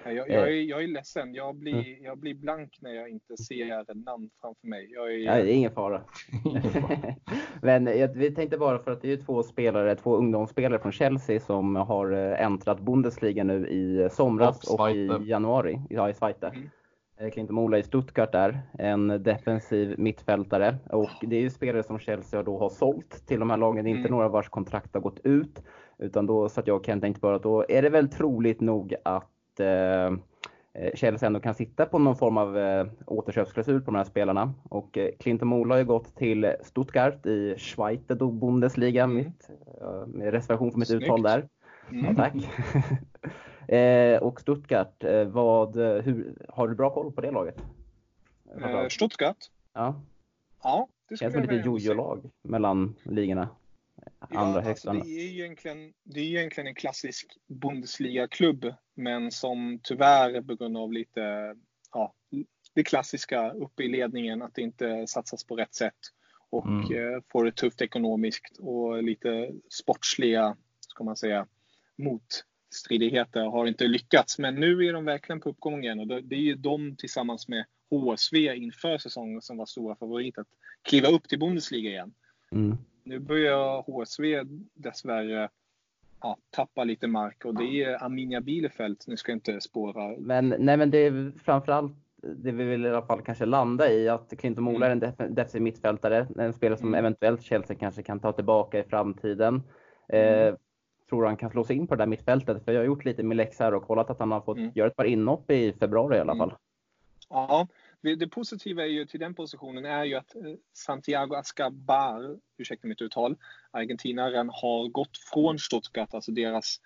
Jag, jag, jag, är, jag är ledsen, jag blir, mm. jag blir blank när jag inte ser namn framför mig. Jag är... Ja, det är ingen fara. Men vi tänkte bara för att det är två spelare, två ungdomsspelare från Chelsea som har äntrat eh, Bundesliga nu i somras och, och i januari. Ja, i Zweite. Mm. Eh, Clinton Mola i Stuttgart där, en defensiv mittfältare. Och det är ju spelare som Chelsea då har sålt till de här lagen. Det är inte mm. några vars kontrakt har gått ut. Utan då satt jag och Ken tänkte bara att då är det väl troligt nog att eh, eh, Chelsea ändå kan sitta på någon form av eh, återköpsklausul på de här spelarna. Och Clinton Mola har ju gått till Stuttgart i Schweiz Bundesliga, mm. mitt, med reservation för mitt Snyggt. uttal där. Mm. Ja, tack. och Stuttgart, vad, hur, har du bra koll på det laget? Stuttgart? Ja. Ja, det skulle Känns som ett jojo-lag mellan ligorna andra ja, alltså det, är egentligen, det är egentligen en klassisk Bundesliga-klubb, men som tyvärr på grund av lite, ja, det klassiska uppe i ledningen, att det inte satsas på rätt sätt och mm. eh, får det tufft ekonomiskt och lite sportsliga, ska man säga, mot stridigheter har inte lyckats. Men nu är de verkligen på uppgång igen och det är ju de tillsammans med HSV inför säsongen som var stora favoriter att kliva upp till Bundesliga igen. Mm. Nu börjar HSV dessvärre ja, tappa lite mark och det är Arminia Bielefeld. Nu ska jag inte spåra. Men, nej, men det är framförallt det vi vill i alla fall kanske landa i att Clinton Mola är en def defensiv mittfältare. En spelare som mm. eventuellt Chelsea kanske kan ta tillbaka i framtiden. Mm. Eh, tror han kan slå sig in på det där mittfältet? För jag har gjort lite min läxa här och kollat att han har fått mm. göra ett par inhopp i februari i alla mm. fall. Ja, det positiva är ju till den positionen är ju att eh, Santiago Ascabar, ursäkta mitt uttal, argentinaren har gått från Stuttgart, alltså deras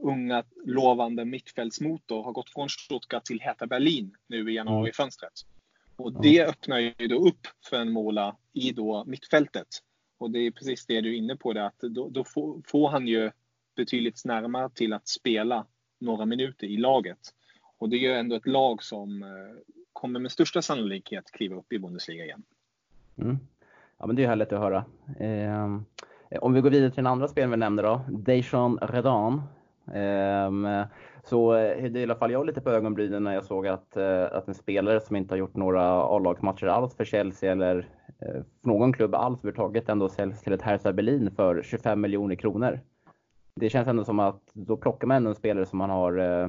unga lovande mittfältsmotor, har gått från Stuttgart till Hertha Berlin nu i januarifönstret. Och det öppnar ju då upp för en måla i då mittfältet. Och det är precis det du är inne på, det, att då, då får, får han ju betydligt närmare till att spela några minuter i laget. Och det är ju ändå ett lag som eh, kommer med största sannolikhet kliva upp i Bundesliga igen. Mm. Ja, men det är härligt att höra. Eh, om vi går vidare till den andra spelaren vi nämnde då, Dejan Redan. Ehm, eh, så det är i alla fall jag lite på ögonbrynen när jag såg att, eh, att en spelare som inte har gjort några A-lagsmatcher alls för Chelsea eller eh, för någon klubb alls överhuvudtaget ändå säljs till ett Hertha Berlin för 25 miljoner kronor. Det känns ändå som att då plockar man ändå en spelare som man har eh,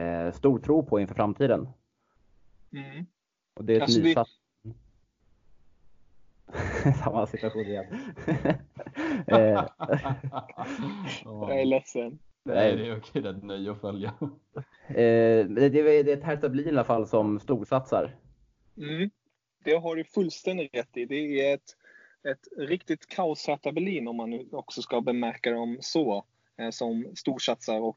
eh stor tro på inför framtiden. Mm. Och det är ett alltså nysatt... Det... Samma situation igen. Eh. jag är ledsen. Nej, det är okej. Det är ett nöje att följa. Eh, det, är, ett Hertha Berlin i alla fall som storsatsar. Mm. Det har du fullständigt rätt i. Det är ett, ett riktigt kaos Hertha Berlin om man nu också ska bemärka dem så, eh, som storsatsar. Och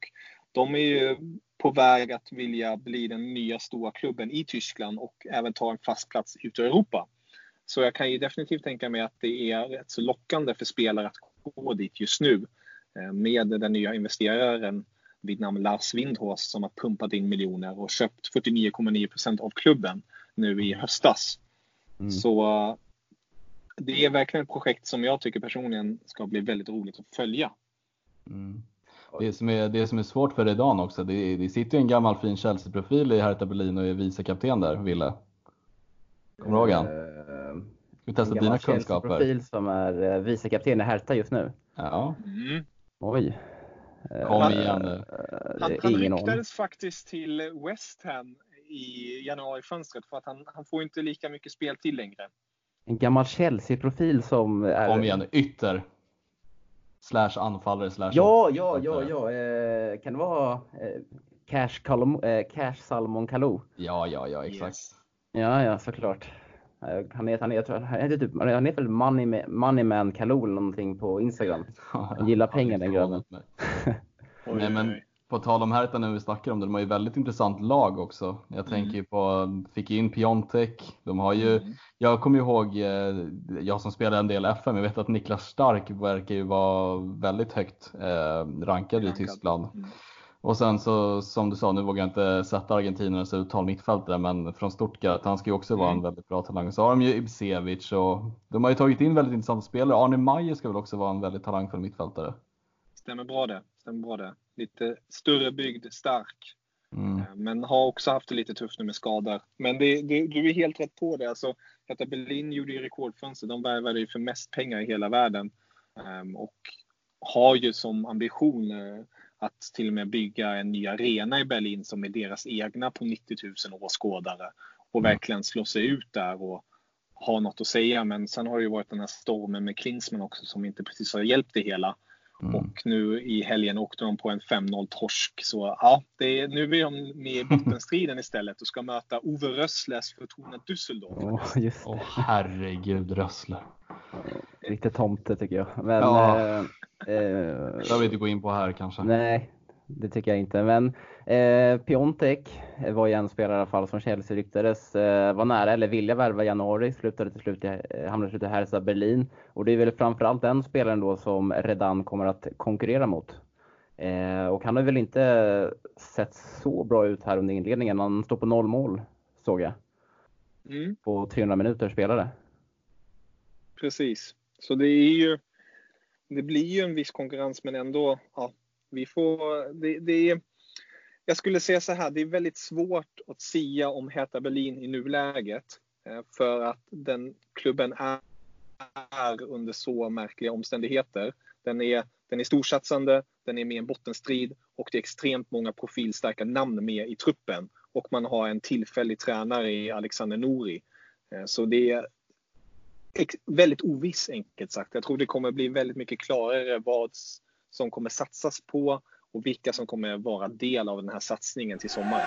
de är ju på väg att vilja bli den nya stora klubben i Tyskland och även ta en fast plats ute i Europa. Så jag kan ju definitivt tänka mig att det är rätt så lockande för spelare att gå dit just nu eh, med den nya investeraren vid namn Lars Windhorst som har pumpat in miljoner och köpt 49,9% av klubben nu i höstas. Mm. Så eh, det är verkligen ett projekt som jag tycker personligen ska bli väldigt roligt att följa. Mm. Det som, är, det som är svårt för Redan också, det, det sitter ju en gammal fin Chelsea-profil i Hertha Berlin och är vicekapten där, Ville. Kommer du ihåg han? Uh, vi testar dina kunskaper. En profil som är uh, vicekapten i Hertha just nu. Ja. Mm. Oj. Kom igen nu. Han, han ryktades faktiskt till West Ham i januarifönstret för att han, han får inte lika mycket speltid längre. En gammal Chelsea-profil som är... Kom igen, ytter slash anfallare slash Ja, ja, ja, ja. Eh, kan det vara eh, Cash, Kalom, eh, Cash Salmon Kalou? Ja, ja, ja, exakt. Yes. Ja, ja, såklart. Eh, han heter, han heter, han heter, typ, han heter väl Money, Moneyman Kalou eller någonting på Instagram. Han gillar pengar den grabben. Nej, men på tal om Hertha nu vi snackar om det, de har ju väldigt intressant lag också. Jag mm. tänker på, fick in Piontek. De har ju, mm. jag kommer ihåg, eh, jag som spelar en del FM, jag vet att Niklas Stark verkar ju vara väldigt högt eh, rankad i Tyskland. Mm. Och sen så som du sa, nu vågar jag inte sätta argentinernas uttal mittfältare, men från Stuttgart, han ska ju också vara en mm. väldigt bra talang. Så har de ju Ibsevic och de har ju tagit in väldigt intressanta spelare. Arne Meyer ska väl också vara en väldigt talangfull mittfältare. Stämmer bra det, stämmer bra det lite större byggd, stark. Mm. Eh, men har också haft det lite tufft nu med skador. Men det, det, du är helt rätt på det. Alltså, Hertha Berlin gjorde ju rekordfönster. De värvade ju för mest pengar i hela världen. Um, och har ju som ambition uh, att till och med bygga en ny arena i Berlin som är deras egna på 90 000 åskådare. Och mm. verkligen slå sig ut där och ha något att säga. Men sen har det ju varit den här stormen med Klinsmann också som inte precis har hjälpt det hela. Mm. Och nu i helgen åkte de på en 5-0 torsk. Så ja, det är, nu är de med i bottenstriden istället och ska möta Ove Rösslers Fortuna Düsseldorf. Åh, det. Oh, herregud, Rössler. Riktigt tomte tycker jag. Men, ja. eh, eh, det har vi inte gå in på här kanske. Nej, det tycker jag inte. Men eh, Piontek var ju en spelare i alla fall som Chelsea ryktades eh, var nära eller vilja värva i januari. Slutade till slut, eh, hamnade till slut i Hertha Berlin. Och det är väl framförallt den spelaren då som Redan kommer att konkurrera mot. Eh, och han har väl inte sett så bra ut här under inledningen. Han står på noll mål, såg jag. Mm. På 300 minuter spelade. Precis. Så det är ju det blir ju en viss konkurrens men ändå ja, vi får, det, det är, jag skulle säga så här, det är väldigt svårt att sia om Hertha Berlin i nuläget. Eh, för att den klubben är, är under så märkliga omständigheter. Den är, den är storsatsande, den är med i en bottenstrid och det är extremt många profilstarka namn med i truppen. Och man har en tillfällig tränare i Alexander Nouri. Eh, så det är väldigt oviss enkelt sagt. Jag tror det kommer bli väldigt mycket klarare vad som kommer satsas på och vilka som kommer vara del av den här satsningen till sommaren.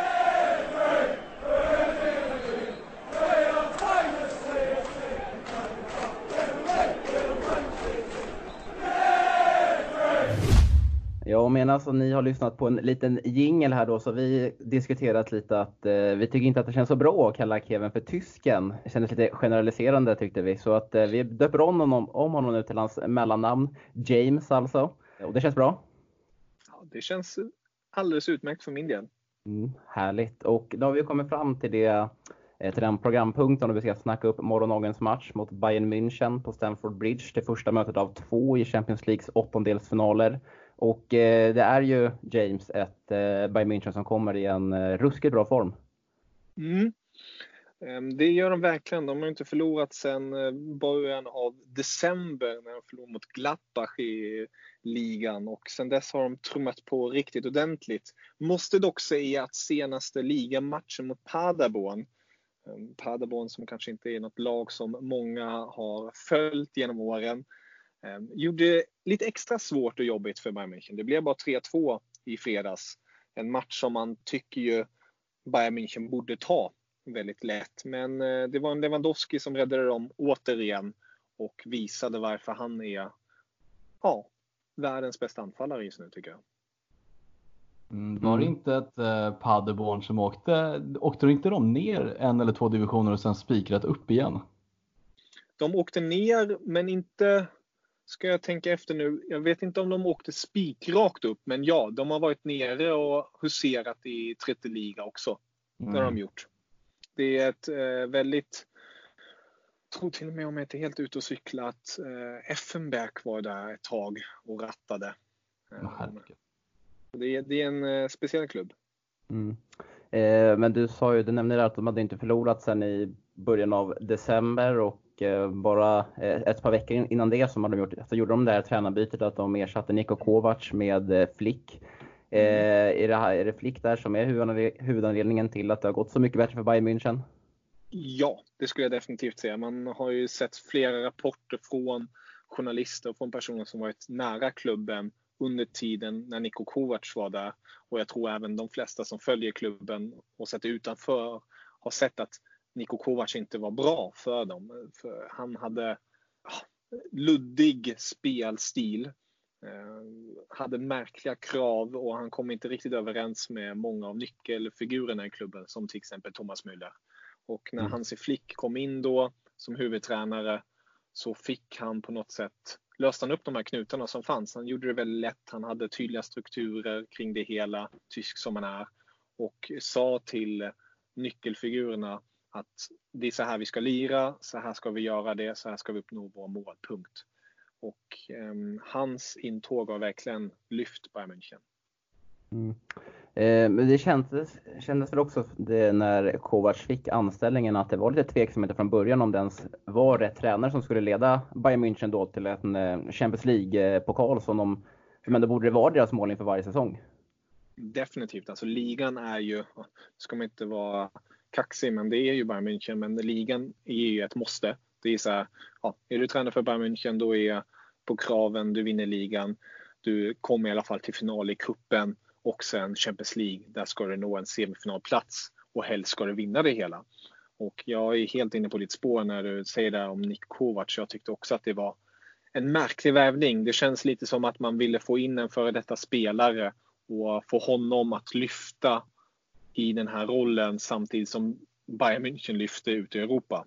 Ja, men alltså, ni har lyssnat på en liten jingel här då så vi diskuterat lite att eh, vi tycker inte att det känns så bra att kalla Kevin för tysken. Det kändes lite generaliserande tyckte vi så att eh, vi döper om honom, om honom nu till hans mellannamn James alltså. Och det känns bra? Ja, det känns alldeles utmärkt för min del. Mm, härligt och då har vi kommit fram till det eh, till den programpunkten då vi ska snacka upp morgondagens match mot Bayern München på Stamford Bridge. Det första mötet av två i Champions Leagues åttondelsfinaler. Och eh, det är ju James, ett eh, Bayern München som kommer i en eh, ruskigt bra form. Mm. Ehm, det gör de verkligen. De har inte förlorat sedan eh, början av december när de förlorade mot Gladbach i ligan och sedan dess har de trummat på riktigt ordentligt. Måste dock säga att senaste ligamatchen mot Paderborn ehm, Paderborn som kanske inte är något lag som många har följt genom åren ehm, gjorde det lite extra svårt och jobbigt för Bayern München. Det blev bara 3-2 i fredags. En match som man tycker ju Bayern München borde ta väldigt lätt. Men eh, det var en Lewandowski som räddade dem återigen och visade varför han är ja, världens bästa anfallare just nu tycker jag. Mm, var det mm. inte ett eh, Paderborn som åkte, åkte inte de ner en eller två divisioner och sen spikrat upp igen? De åkte ner men inte ska jag tänka efter nu. Jag vet inte om de åkte spikrakt upp, men ja, de har varit nere och huserat i 30 liga också. Mm. Det har de mm. gjort. Det är ett eh, väldigt jag tror till och med om jag inte är helt ute och cykla att eh, Effenberg var där ett tag och rattade. Oh, det, är, det är en eh, speciell klubb. Mm. Eh, men du sa ju, du nämnde att de hade inte förlorat sedan i början av december och Eh, bara eh, ett par veckor innan det så, hade de gjort, så gjorde de det här tränarbytet att de ersatte Niko Kovac med eh, Flick. Mm. är, det, är det Flick där som är huvudanledningen till att det har gått så mycket bättre för Bayern München? Ja, det skulle jag definitivt säga. Man har ju sett flera rapporter från journalister och från personer som varit nära klubben under tiden när Niko Kovac var där. Och jag tror även de flesta som följer klubben och sett utanför har sett att Niko Kovac inte var bra för dem. För han hade luddig spelstil. Eh, hade märkliga krav och han kom inte riktigt överens med många av nyckelfigurerna i klubben som till exempel Thomas Müller. Och när mm. Hansi Flick kom in då som huvudtränare så fick han på något sätt löste han upp de här knutarna som fanns. Han gjorde det väldigt lätt. Han hade tydliga strukturer kring det hela, tysk som han är. Och sa till nyckelfigurerna att det är så här vi ska lira, så här ska vi göra det, så här ska vi uppnå våra mål, punkt. Och eh, hans intåg har verkligen lyft Bayern München. Mm. Eh, men det kändes, kändes väl också det när Kovac fick anställningen att det var lite tveksamheter från början om det ens var rätt tränare som skulle leda Bayern München då till en eh, Champions League-pokal som de, men det borde vara deras mål inför varje säsong. Definitivt, alltså ligan är ju, ska man inte vara kaxig, men det är ju Bayern München. Men ligan är ju ett måste. Det är så här, ja, är du tränare för Bayern München då är på kraven, du vinner ligan. Du kommer i alla fall till final i kuppen och sen Champions League. Där ska du nå en semifinalplats och helst ska du vinna det hela. Och jag är helt inne på ditt spår när du säger det om Nick Kovac. Jag tyckte också att det var en märklig värvning. Det känns lite som att man ville få in en före detta spelare och få honom att lyfta i den här rollen samtidigt som Bayern München lyfte ut i Europa.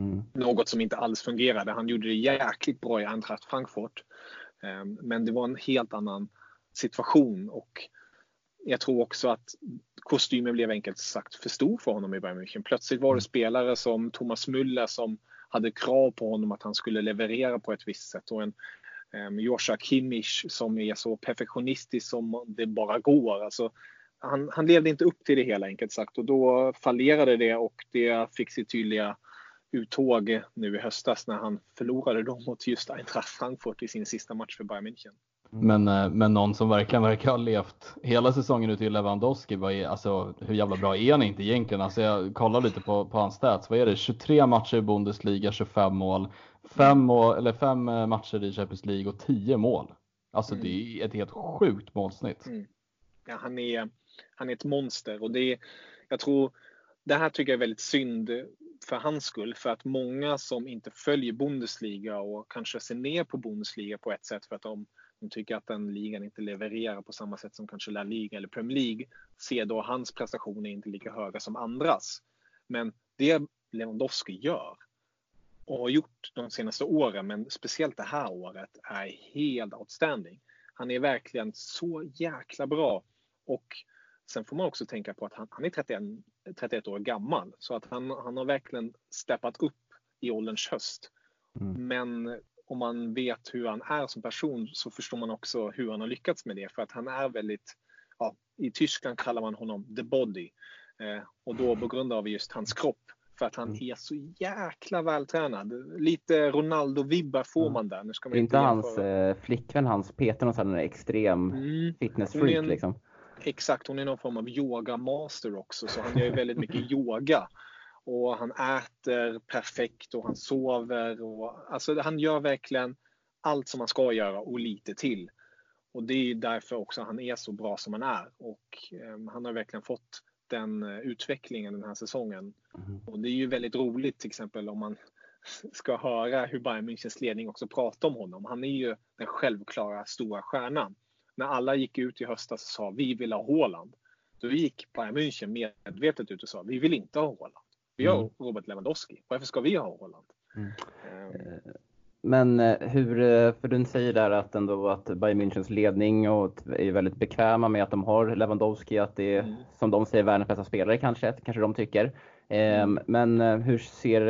Mm. Något som inte alls fungerade. Han gjorde det jäkligt bra i Eintracht Frankfurt. Ehm, men det var en helt annan situation och jag tror också att kostymen blev enkelt sagt för stor för honom i Bayern München. Plötsligt var det mm. spelare som Thomas Müller som hade krav på honom att han skulle leverera på ett visst sätt och en Um, Joshua Kimmich som är så perfektionistisk som det bara går. Alltså, han, han levde inte upp till det hela enkelt sagt och då fallerade det och det fick sitt tydliga uttåg nu i höstas när han förlorade dem mot just Eintracht Frankfurt i sin sista match för Bayern München. Mm. Men, eh, men någon som verkligen verkar ha levt hela säsongen ut i Lewandowski, vad är, alltså, hur jävla bra är han inte egentligen? Alltså, jag kollar lite på, på hans stats. Vad är det? 23 matcher i Bundesliga, 25 mål. 5 mål, eller eh, matcher i Champions League och 10 mål. Alltså mm. det är ett helt sjukt målsnitt. Mm. Ja, han, är, han är ett monster och det är, jag tror, det här tycker jag är väldigt synd för hans skull. För att många som inte följer Bundesliga och kanske ser ner på Bundesliga på ett sätt för att de, de tycker att den ligan inte levererar på samma sätt som kanske La Liga eller Premier League ser då hans prestationer inte lika höga som andras. Men det Lewandowski gör och har gjort de senaste åren, men speciellt det här året, är helt outstanding. Han är verkligen så jäkla bra och Sen får man också tänka på att han, han är 31, 31 år gammal så att han, han har verkligen steppat upp i ålderns höst. Mm. Men om man vet hur han är som person så förstår man också hur han har lyckats med det för att han är väldigt, ja, i Tyskland kallar man honom the body eh, och då på grund av just hans kropp för att han mm. är så jäkla vältränad. Lite Ronaldo-vibbar får mm. man där. Nu ska man inte, inte hans eh, flickvän, hans Peter, någon sån extrem mm. fitnessfreak liksom? Exakt, hon är någon form av yogamaster också så han gör väldigt mycket yoga. Och han äter perfekt och han sover. Och, alltså han gör verkligen allt som han ska göra och lite till. Och det är därför också han är så bra som han är. Och eh, han har verkligen fått den uh, utvecklingen den här säsongen. Mm. Och det är ju väldigt roligt till exempel om man ska höra hur Bayern Münchens ledning också pratar om honom. Han är ju den självklara stora stjärnan när alla gick ut i höstas och sa vi vill ha Håland. Då gick Bayern München medvetet ut och sa vi vill inte ha Håland. Vi har mm. Robert Lewandowski. Varför ska vi ha Håland? Mm. Um. Men eh, hur, eh, för du säger där att ändå att Bayern Münchens ledning och är väldigt bekväma med att de har Lewandowski, att det är mm. som de säger världens bästa spelare kanske, kanske de tycker. Ehm, mm. Men hur ser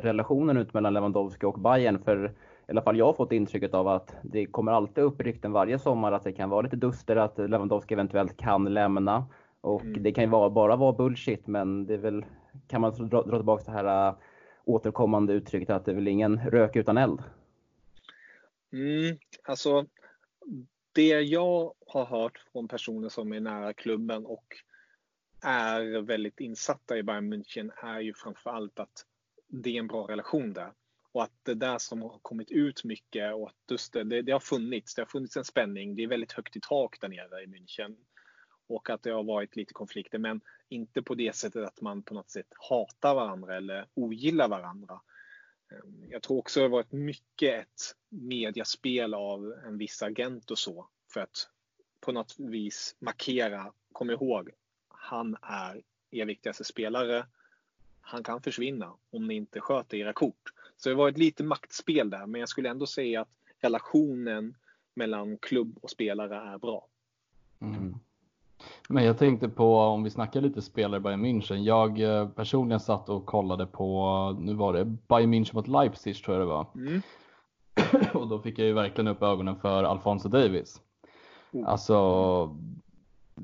relationen ut mellan Lewandowski och Bayern? För alla fall jag har fått intrycket av att det kommer alltid upp rykten varje sommar att det kan vara lite duster, att Lewandowski eventuellt kan lämna. Och mm. det kan ju vara, bara vara bullshit, men det är väl, kan man dra, dra tillbaka det här äh, återkommande uttrycket att det är väl ingen rök utan eld? Mm, alltså, det jag har hört från personer som är nära klubben och är väldigt insatta i Bayern München är ju framför allt att det är en bra relation där. Och att det där som har kommit ut mycket och att just det, det, det, har funnits, det har funnits en spänning. Det är väldigt högt i tak där nere i München. Och att det har varit lite konflikter, men inte på det sättet att man på något sätt hatar varandra eller ogillar varandra. Ehm, jag tror också det har varit mycket ett mediaspel av en viss agent och så för att på något vis markera, kom ihåg, han är er viktigaste spelare. Han kan försvinna om ni inte sköter era kort. Så det var ett lite maktspel där, men jag skulle ändå säga att relationen mellan klubb och spelare är bra. Mm. Men jag tänkte på, om vi snackar lite spelare Bayern München. Jag eh, personligen satt och kollade på, nu var det Bayern München mot Leipzig tror jag det var. Mm. och då fick jag ju verkligen upp ögonen för Alfonso Davis. Mm. Alltså,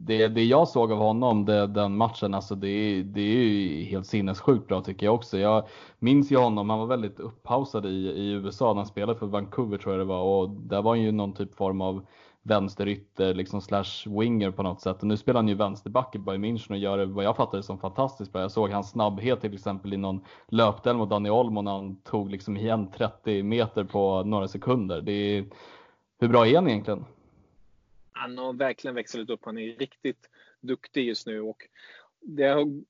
det, det jag såg av honom det, den matchen, alltså det, det är ju helt sinnessjukt bra tycker jag också. Jag minns ju honom, han var väldigt upphausad i, i USA när han spelade för Vancouver tror jag det var och där var han ju någon typ form av vänsterytter liksom slash winger på något sätt. Och nu spelar han ju vänsterback i Bayern München och gör det vad jag fattar det som fantastiskt bra. Jag såg hans snabbhet till exempel i någon löpdel mot Daniel Olmo när han tog liksom igen 30 meter på några sekunder. Det är, hur bra är han egentligen? Han har verkligen växlat upp. Han är riktigt duktig just nu och det har,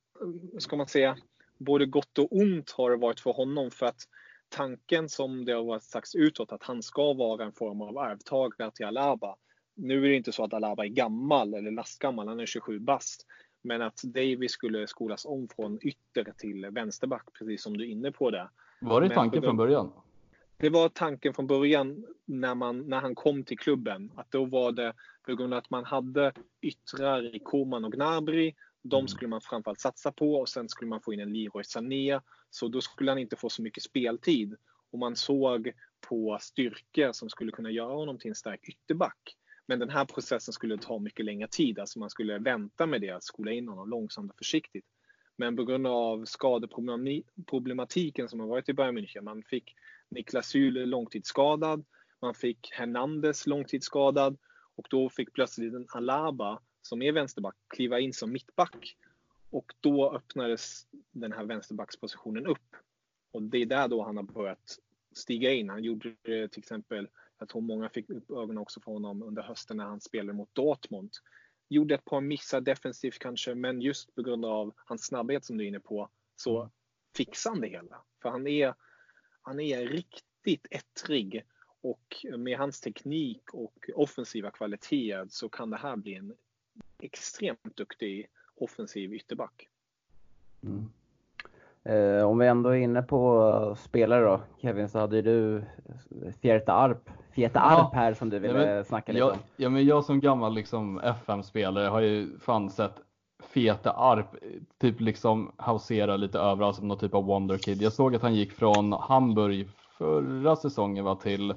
ska man säga, både gott och ont har det varit för honom för att tanken som det har varit sagts utåt att han ska vara en form av arvtagare till Alaba. Nu är det inte så att Alaba är gammal eller lastgammal, han är 27 bast. Men att Davis skulle skolas om från ytter till vänsterback, precis som du är inne på det. Var det tanken från början? Det var tanken från början när, man, när han kom till klubben. Att då var det på grund av att man hade yttrar i Koman och Gnabry. De mm. skulle man framförallt satsa på och sen skulle man få in en Leroy Sané. Så då skulle han inte få så mycket speltid. Och man såg på styrkor som skulle kunna göra honom till en stark ytterback. Men den här processen skulle ta mycket längre tid. Alltså man skulle vänta med det, att skola in honom långsamt och försiktigt. Men på grund av skadeproblematiken som har varit i Bayern München. Man fick Niklas Süle långtidsskadad. Man fick Hernandez långtidsskadad. Och då fick plötsligt en Alaba, som är vänsterback, kliva in som mittback. Och då öppnades den här vänsterbackspositionen upp. Och det är där då han har börjat stiga in. Han gjorde det till exempel, jag tror många fick upp ögonen också för honom under hösten när han spelade mot Dortmund. Gjorde ett par missar defensivt kanske, men just på grund av hans snabbhet som du är inne på så mm. fixar han det hela. För han är, han är riktigt ettrig och med hans teknik och offensiva kvaliteter så kan det här bli en extremt duktig offensiv ytterback. Mm. Eh, om vi ändå är inne på spelare då, Kevin, så hade du Fierta Arp, Fierta Arp här som du ville ja, men, snacka lite jag, om. Ja, men jag som gammal liksom FM-spelare har ju fan sett Feta Arp typ liksom hausera lite överallt som någon typ av wonderkid. Jag såg att han gick från Hamburg förra säsongen va, till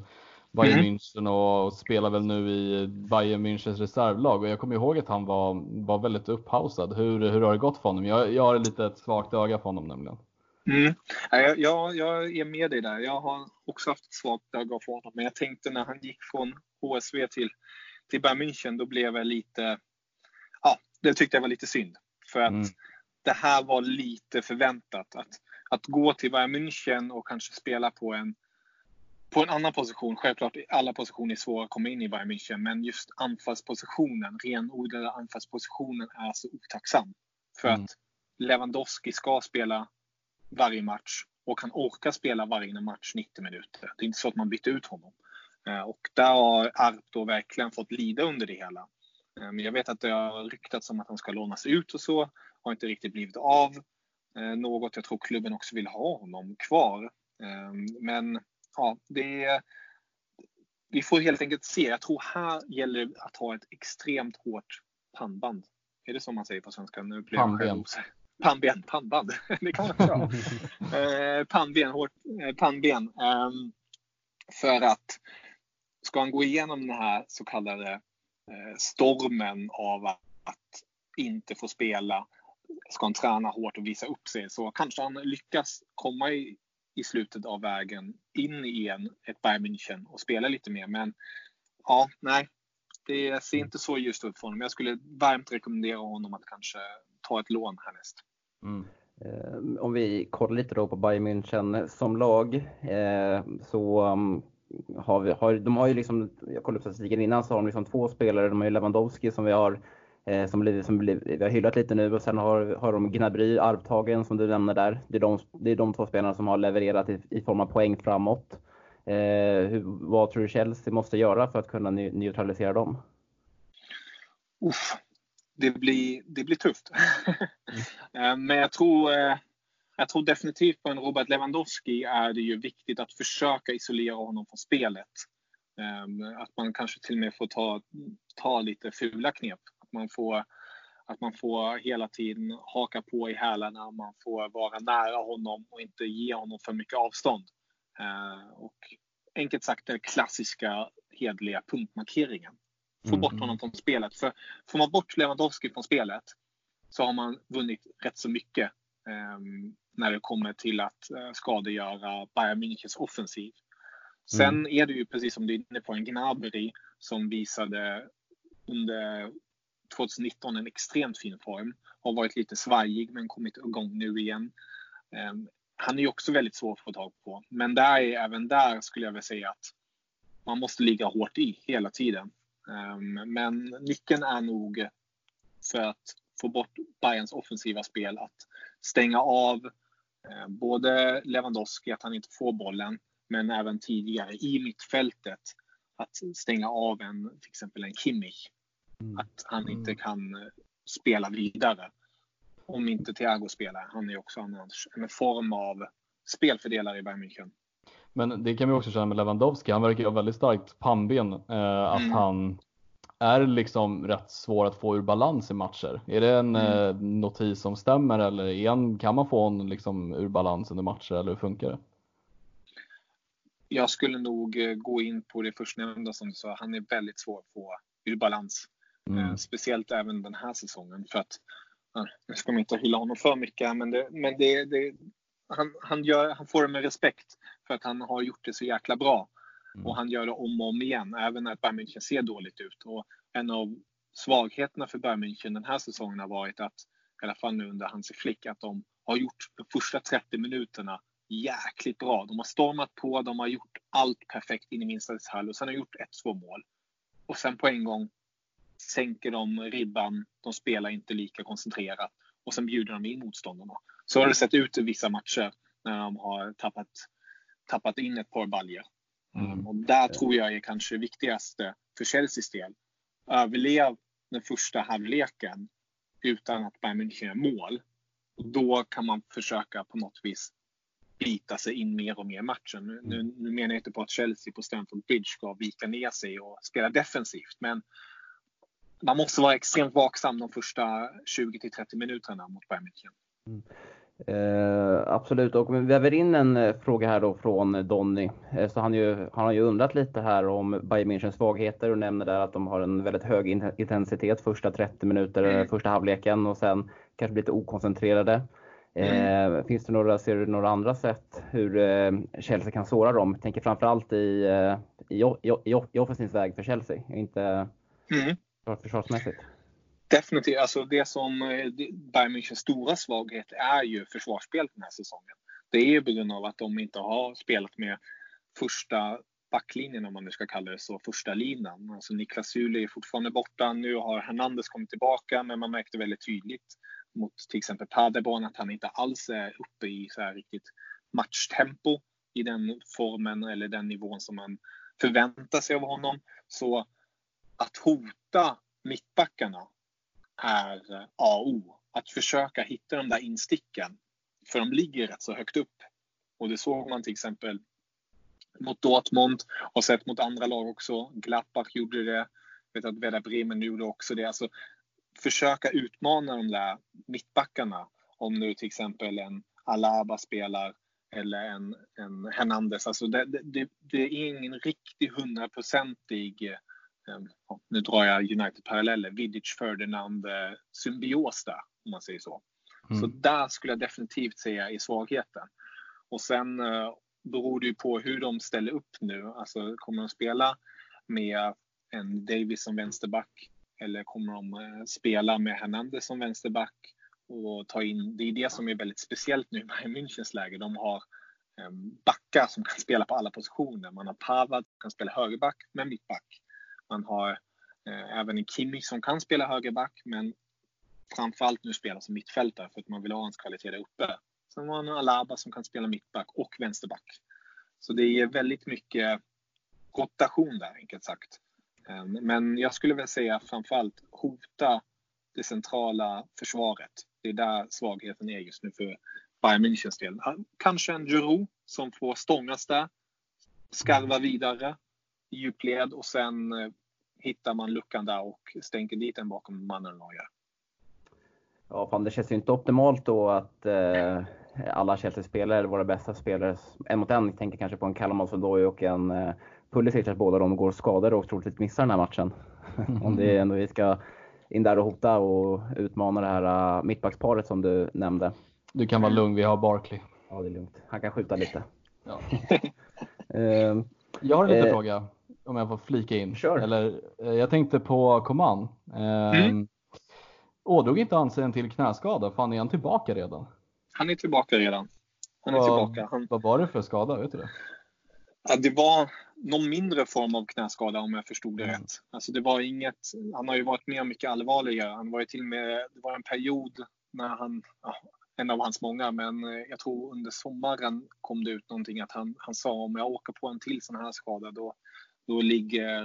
Bayern mm. München och spelar väl nu i Bayern Münchens reservlag och jag kommer ihåg att han var, var väldigt upphausad. Hur, hur har det gått för honom? Jag, jag har lite ett svagt öga för honom nämligen. Mm. Jag, jag, jag är med dig där. Jag har också haft ett svagt öga för honom. Men jag tänkte när han gick från HSV till, till Bayern München, då blev jag lite... Det tyckte jag var lite synd. För att mm. det här var lite förväntat. Att, att gå till Bayern München och kanske spela på en på en annan position, självklart alla positioner är svåra att komma in i Bayern München, men just anfallspositionen, renodlade anfallspositionen är så otacksam. För mm. att Lewandowski ska spela varje match och han orkar spela varje match 90 minuter. Det är inte så att man byter ut honom. Eh, och där har Arp då verkligen fått lida under det hela. Eh, men jag vet att det har ryktats om att han ska lånas ut och så. Har inte riktigt blivit av. Eh, något jag tror klubben också vill ha honom kvar. Men ja, det, vi får helt enkelt se. Jag tror här gäller det att ha ett extremt hårt pannband. Är det så man säger på svenska? Nu blir pannben. Pannben, pannband. det kan man också ha. eh, pannben, hårt, eh, pannben. Eh, för att ska han gå igenom den här så kallade eh, Eh, stormen av att inte få spela, ska han träna hårt och visa upp sig så kanske han lyckas komma i, i slutet av vägen in i en, ett Bayern München och spela lite mer. Men ja, nej, det ser inte så ljust ut för honom. Jag skulle varmt rekommendera honom att kanske ta ett lån härnäst. Mm. Eh, om vi kollar lite då på Bayern München som lag eh, så mm, har vi, har, de har ju liksom, jag kollade upp statistiken innan, så har de liksom två spelare. De har ju Lewandowski som vi har eh, som, blir, som blir, vi har hyllat lite nu och sen har, har de Gnabry, Arvtagen som du nämner där. Det är de, det är de två spelarna som har levererat i, i form av poäng framåt. Eh, hur, vad tror du Chelsea måste göra för att kunna neutralisera dem? Uff, det, blir, det blir tufft. Eh, men jag tror, eh, jag tror definitivt på en Robert Lewandowski är det ju viktigt att försöka isolera honom från spelet. Ehm, att man kanske till och med får ta, ta lite fula knep man får att man får hela tiden haka på i hälarna, man får vara nära honom och inte ge honom för mycket avstånd. Eh, och enkelt sagt den klassiska hedliga punktmarkeringen. Få mm. bort honom från spelet. För får man bort Lewandowski från spelet så har man vunnit rätt så mycket när det kommer till att eh, skadegöra Bayern Münchens offensiv. Sen mm. är det ju precis som du är inne på en Gnabry som visade under 2019 en extremt fin form. Har varit lite svajig men kommit igång nu igen. Ehm, han är ju också väldigt svår att få tag på. Men där är, även där skulle jag vilja säga att man måste ligga hårt i hela tiden. Ehm, men nyckeln är nog för att få bort Bayerns offensiva spel att stänga av eh, både Lewandowski, att han inte får bollen, men även tidigare i mittfältet att stänga av en, till exempel en Kimmich Mm. Att han inte mm. kan eh, spela vidare. Om inte Thiago spelar. Han är också annars en form av spelfördelare i Bayern München. Men det kan vi också känna med Lewandowski. Han verkar ha väldigt starkt pannben. Eh, att mm. han är liksom rätt svår att få ur balans i matcher. Är det en mm. eh, notis som stämmer eller en, kan man få honom liksom ur balans under matcher eller hur funkar det? jag skulle nog eh, gå in på det förstnämnda som du sa. Han är väldigt svår att få ur balans. Mm. Eh, speciellt även den här säsongen. För att, nu ska man inte hylla honom för mycket, men, det, men det, det, han, han, gör, han får det med respekt för att han har gjort det så jäkla bra. Mm. Och han gör det om och om igen, även när Bayern München ser dåligt ut. Och en av svagheterna för Bayern München den här säsongen har varit att, i alla fall nu under Hansi Flick, att de har gjort de första 30 minuterna jäkligt bra. De har stormat på, de har gjort allt perfekt in i minsta detalj och sen har de gjort ett, två mål. Och sen på en gång sänker de ribban, de spelar inte lika koncentrerat och sen bjuder de in motståndarna. Så har det sett ut i vissa matcher när de har tappat, tappat in ett par baljer. Mm. Och där tror jag är kanske viktigaste för Chelseas del. Överlev den första halvleken utan att Bayern München gör mål. Och då kan man försöka på något vis bita sig in mer och mer i matchen. Nu, nu, nu menar jag inte på att Chelsea på Stamford Bridge ska vika ner sig och spela defensivt, men man måste vara extremt vaksam de första 20 till 30 minuterna mot Bayern München. Mm. Eh, absolut, och vi väver in en eh, fråga här då från Donny. Eh, så han, ju, han har ju undrat lite här om Bayern Münchens svagheter och nämner där att de har en väldigt hög intensitet första 30 minuter, mm. första halvleken och sen kanske blir lite okoncentrerade. Mm. Eh, finns det några, ser du några andra sätt hur Chelsea kan såra dem? Jag tänker framförallt i, i, i, i, i offensiv väg för Chelsea, inte mm. försvarsmässigt. Definitivt. Alltså det som eh, Bayern Münchens stora svaghet är ju försvarsspelet den här säsongen. Det är ju på grund av att de inte har spelat med första backlinjen om man nu ska kalla det så, första linan. Alltså Niklas Sule är fortfarande borta. Nu har Hernandez kommit tillbaka men man märkte väldigt tydligt mot till exempel Paderborn att han inte alls är uppe i så här riktigt matchtempo i den formen eller den nivån som man förväntar sig av honom. Så att hota mittbackarna är eh, A och O. Att försöka hitta de där insticken. För de ligger rätt så högt upp. Och det såg man till exempel mot Dortmund och sett mot andra lag också. Gladbach gjorde det. Jag vet att Werder Bremen gjorde också det. Alltså, försöka utmana de där mittbackarna. Om nu till exempel en Alaba spelar eller en, en Hernandez. Alltså det, det, det är ingen riktig hundraprocentig, nu drar jag United-paralleller, Vidic Ferdinand eh, symbios där, om man säger så. Mm. Så där skulle jag definitivt säga är svagheten. Och sen uh, beror det ju på hur de ställer upp nu. Alltså kommer de spela med en Davis som vänsterback eller kommer de eh, spela med Hernandez som vänsterback och ta in, det är det som är väldigt speciellt nu i Münchens läge. De har backar som kan spela på alla positioner. Man har Pavad som kan spela högerback med mittback. Man har eh, även en Kimmich som kan spela högerback men framförallt nu spelar som mittfältare för att man vill ha hans kvalitet där uppe. Sen har man Alaba som kan spela mittback och vänsterback. Så det är väldigt mycket rotation där enkelt sagt. Eh, men jag skulle väl säga framförallt hota det centrala försvaret. Det är där svagheten är just nu för Bayern Münchens del. Kanske en Giroud som får stångas där, skarva vidare i djupled och sen eh, hittar man luckan där och stänker dit den bakom mannen Neuer. Ja, fan, det känns ju inte optimalt då att eh, alla Chelsea-spelare, våra bästa spelare, en mot en, tänker kanske på en Callum Hudson-Odoi och en eh, Pulisic att båda de går skadade och troligtvis missar den här matchen. Mm. Om det är ändå vi ska in där och hota och utmana det här uh, mittbacksparet som du nämnde. Du kan vara lugn, vi har Barkley. Ja, det är lugnt. Han kan skjuta lite. Ja. uh, jag har en liten uh, fråga, om jag får flika in. Sure. Eller, uh, jag tänkte på Coman. Uh, mm. Ådrog inte han sig en till knäskada? Fan, är han tillbaka redan? Han är tillbaka redan. Han är vad, tillbaka. Han... Vad var det för skada? Vet du det? Ja, det var någon mindre form av knäskada om jag förstod det mm. rätt. Alltså det var inget, han har ju varit med om mycket allvarligare. Han var ju till med, det var en period när han, ja, en av hans många, men eh, jag tror under sommaren kom det ut någonting att han, han sa om jag åker på en till sån här skada då, då ligger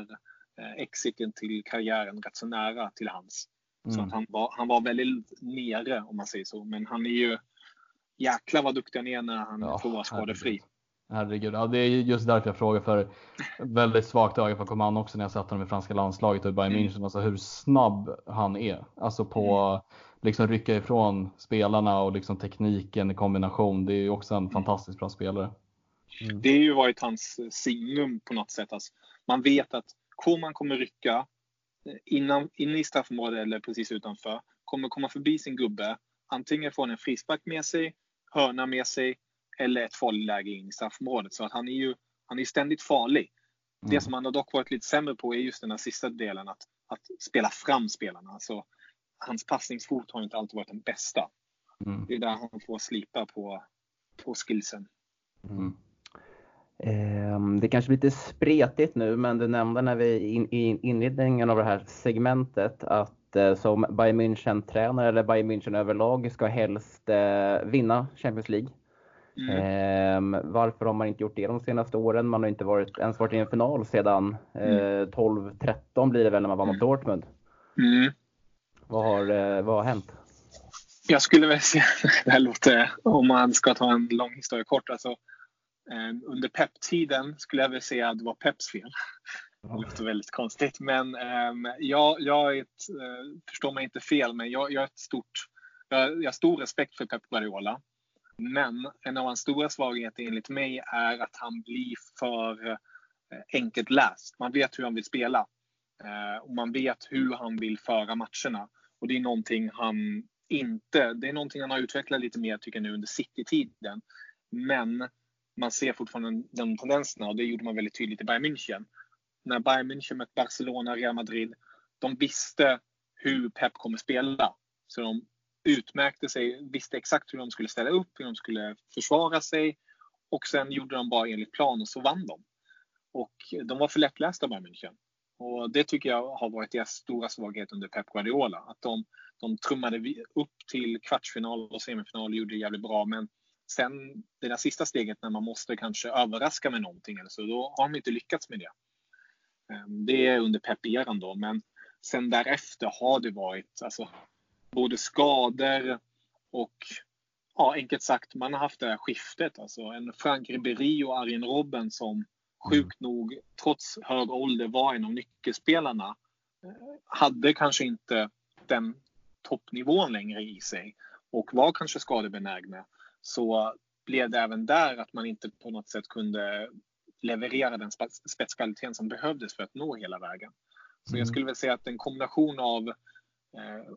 eh, exiten till karriären rätt så nära till hans. Mm. Så att han, var, han var väldigt nere om man säger så. Men han är ju jäkla vad duktig han är när han ja, får vara skadefri. Herregud. Ja, det är just därför jag frågar för väldigt svagt öga för Coman också när jag satt honom i franska landslaget och i Bayern mm. München. Alltså hur snabb han är. Alltså på mm. liksom rycka ifrån spelarna och liksom tekniken i kombination. Det är också en mm. fantastiskt bra spelare. Mm. Det har ju varit hans signum på något sätt. Alltså, man vet att Koman kommer rycka innan, inne i straffområdet eller precis utanför. Kommer komma förbi sin gubbe. Antingen får han en frispark med sig, hörna med sig eller ett farligt läge in i straffområdet. Så att han är ju han är ständigt farlig. Mm. Det som han har dock varit lite sämre på är just den här sista delen, att, att spela fram spelarna. Alltså, hans passningsfot har inte alltid varit den bästa. Mm. Det är där han får slipa på, på skillsen. Mm. Ehm, det kanske blir lite spretigt nu, men du nämnde när vi in, i inledningen av det här segmentet att eh, som Bayern München-tränare eller Bayern München överlag ska helst eh, vinna Champions League. Mm. Eh, varför har man inte gjort det de senaste åren? Man har inte varit, ens varit i en final sedan eh, 12-13 mm. blir det väl när man vann mot mm. Dortmund. Mm. Vad, har, vad har hänt? Jag skulle väl säga, det här låter, om man ska ta en lång historia kort, alltså, under pepptiden skulle jag väl säga att det var Peps fel. Det låter väldigt konstigt, men eh, jag, jag ett, eh, förstår mig inte fel, men jag, jag, ett stort, jag, jag har stor respekt för Pep Guardiola. Men en av hans stora svagheter enligt mig är att han blir för eh, enkelt läst. Man vet hur han vill spela. Eh, och man vet hur han vill föra matcherna. Och det är någonting han inte, det är någonting han har utvecklat lite mer tycker jag nu under City-tiden. Men man ser fortfarande de tendenserna och det gjorde man väldigt tydligt i Bayern München. När Bayern München mötte Barcelona, Real Madrid, de visste hur Pep kommer spela. Så de utmärkte sig, visste exakt hur de skulle ställa upp, hur de skulle försvara sig och sen gjorde de bara enligt plan och så vann de. Och de var för lättlästa Bayern München. Och det tycker jag har varit deras stora svaghet under Pep Guardiola. Att de, de trummade upp till kvartsfinal och semifinal och gjorde det jävligt bra. Men sen det där sista steget när man måste kanske överraska med någonting eller så, då har de inte lyckats med det. Ehm, det är under pepperan då, men sen därefter har det varit, alltså både skador och ja, enkelt sagt, man har haft det här skiftet. Alltså en Frank Ribéry och Arjen Robben som sjukt nog, trots hög ålder, var en av nyckelspelarna. Eh, hade kanske inte den toppnivån längre i sig och var kanske skadebenägna. Så blev det även där att man inte på något sätt kunde leverera den spetskvaliteten som behövdes för att nå hela vägen. Så jag mm. skulle väl säga att en kombination av eh,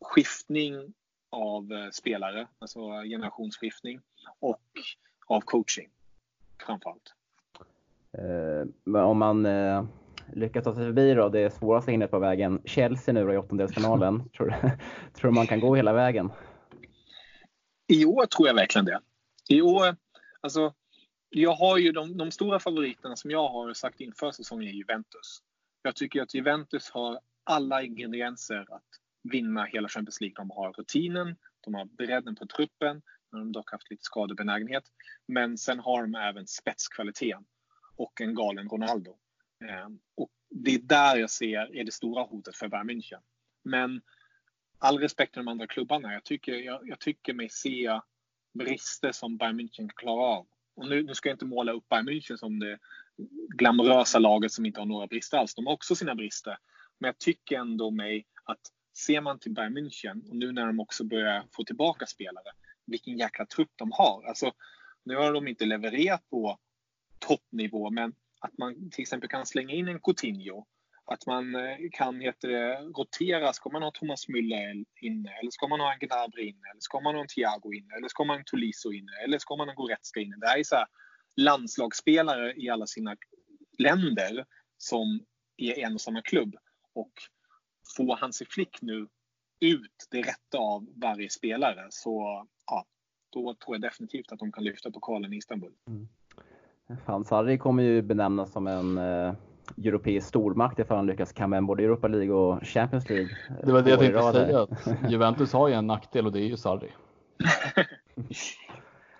skiftning av eh, spelare, alltså generationsskiftning och av coaching framförallt. Eh, om man eh, lyckas ta sig förbi då, det svåraste hindret på vägen, Chelsea nu då i åttondelsfinalen, tror, tror man kan gå hela vägen? I år tror jag verkligen det. I år, alltså, jag har ju de, de stora favoriterna som jag har sagt inför säsongen är Juventus. Jag tycker att Juventus har alla ingredienser att vinna hela Champions League. De har rutinen, de har bredden på truppen, de har dock haft lite skadebenägenhet. Men sen har de även spetskvaliteten och en galen Ronaldo. Eh, och det är där jag ser är det stora hotet för Bayern München. Men all respekt till de andra klubbarna. Jag tycker, jag, jag tycker mig se brister som Bayern München klarar av. Och nu, nu ska jag inte måla upp Bayern München som det glamorösa laget som inte har några brister alls. De har också sina brister. Men jag tycker ändå mig att ser man till Bayern München och nu när de också börjar få tillbaka spelare, vilken jäkla trupp de har. Alltså, nu har de inte levererat på toppnivå, men att man till exempel kan slänga in en Coutinho, att man eh, kan heter det, rotera. Ska man ha Thomas Müller inne? Eller ska man ha en Gnabry inne? Eller ska man ha en Thiago inne? Eller ska man ha en Tolisso inne? Eller ska man ha en Goretzka inne? Det här är så här landslagsspelare i alla sina länder som är en och samma klubb. Och får Hansi Flick nu ut det rätta av varje spelare så ja, då tror jag definitivt att de kan lyfta pokalen i Istanbul. Mm. Fan, Sarri kommer ju benämnas som en eh, europeisk stormakt ifall han lyckas kamma hem både Europa League och Champions League. Det var det jag tänkte säga. Att Juventus har ju en nackdel och det är ju Sarri.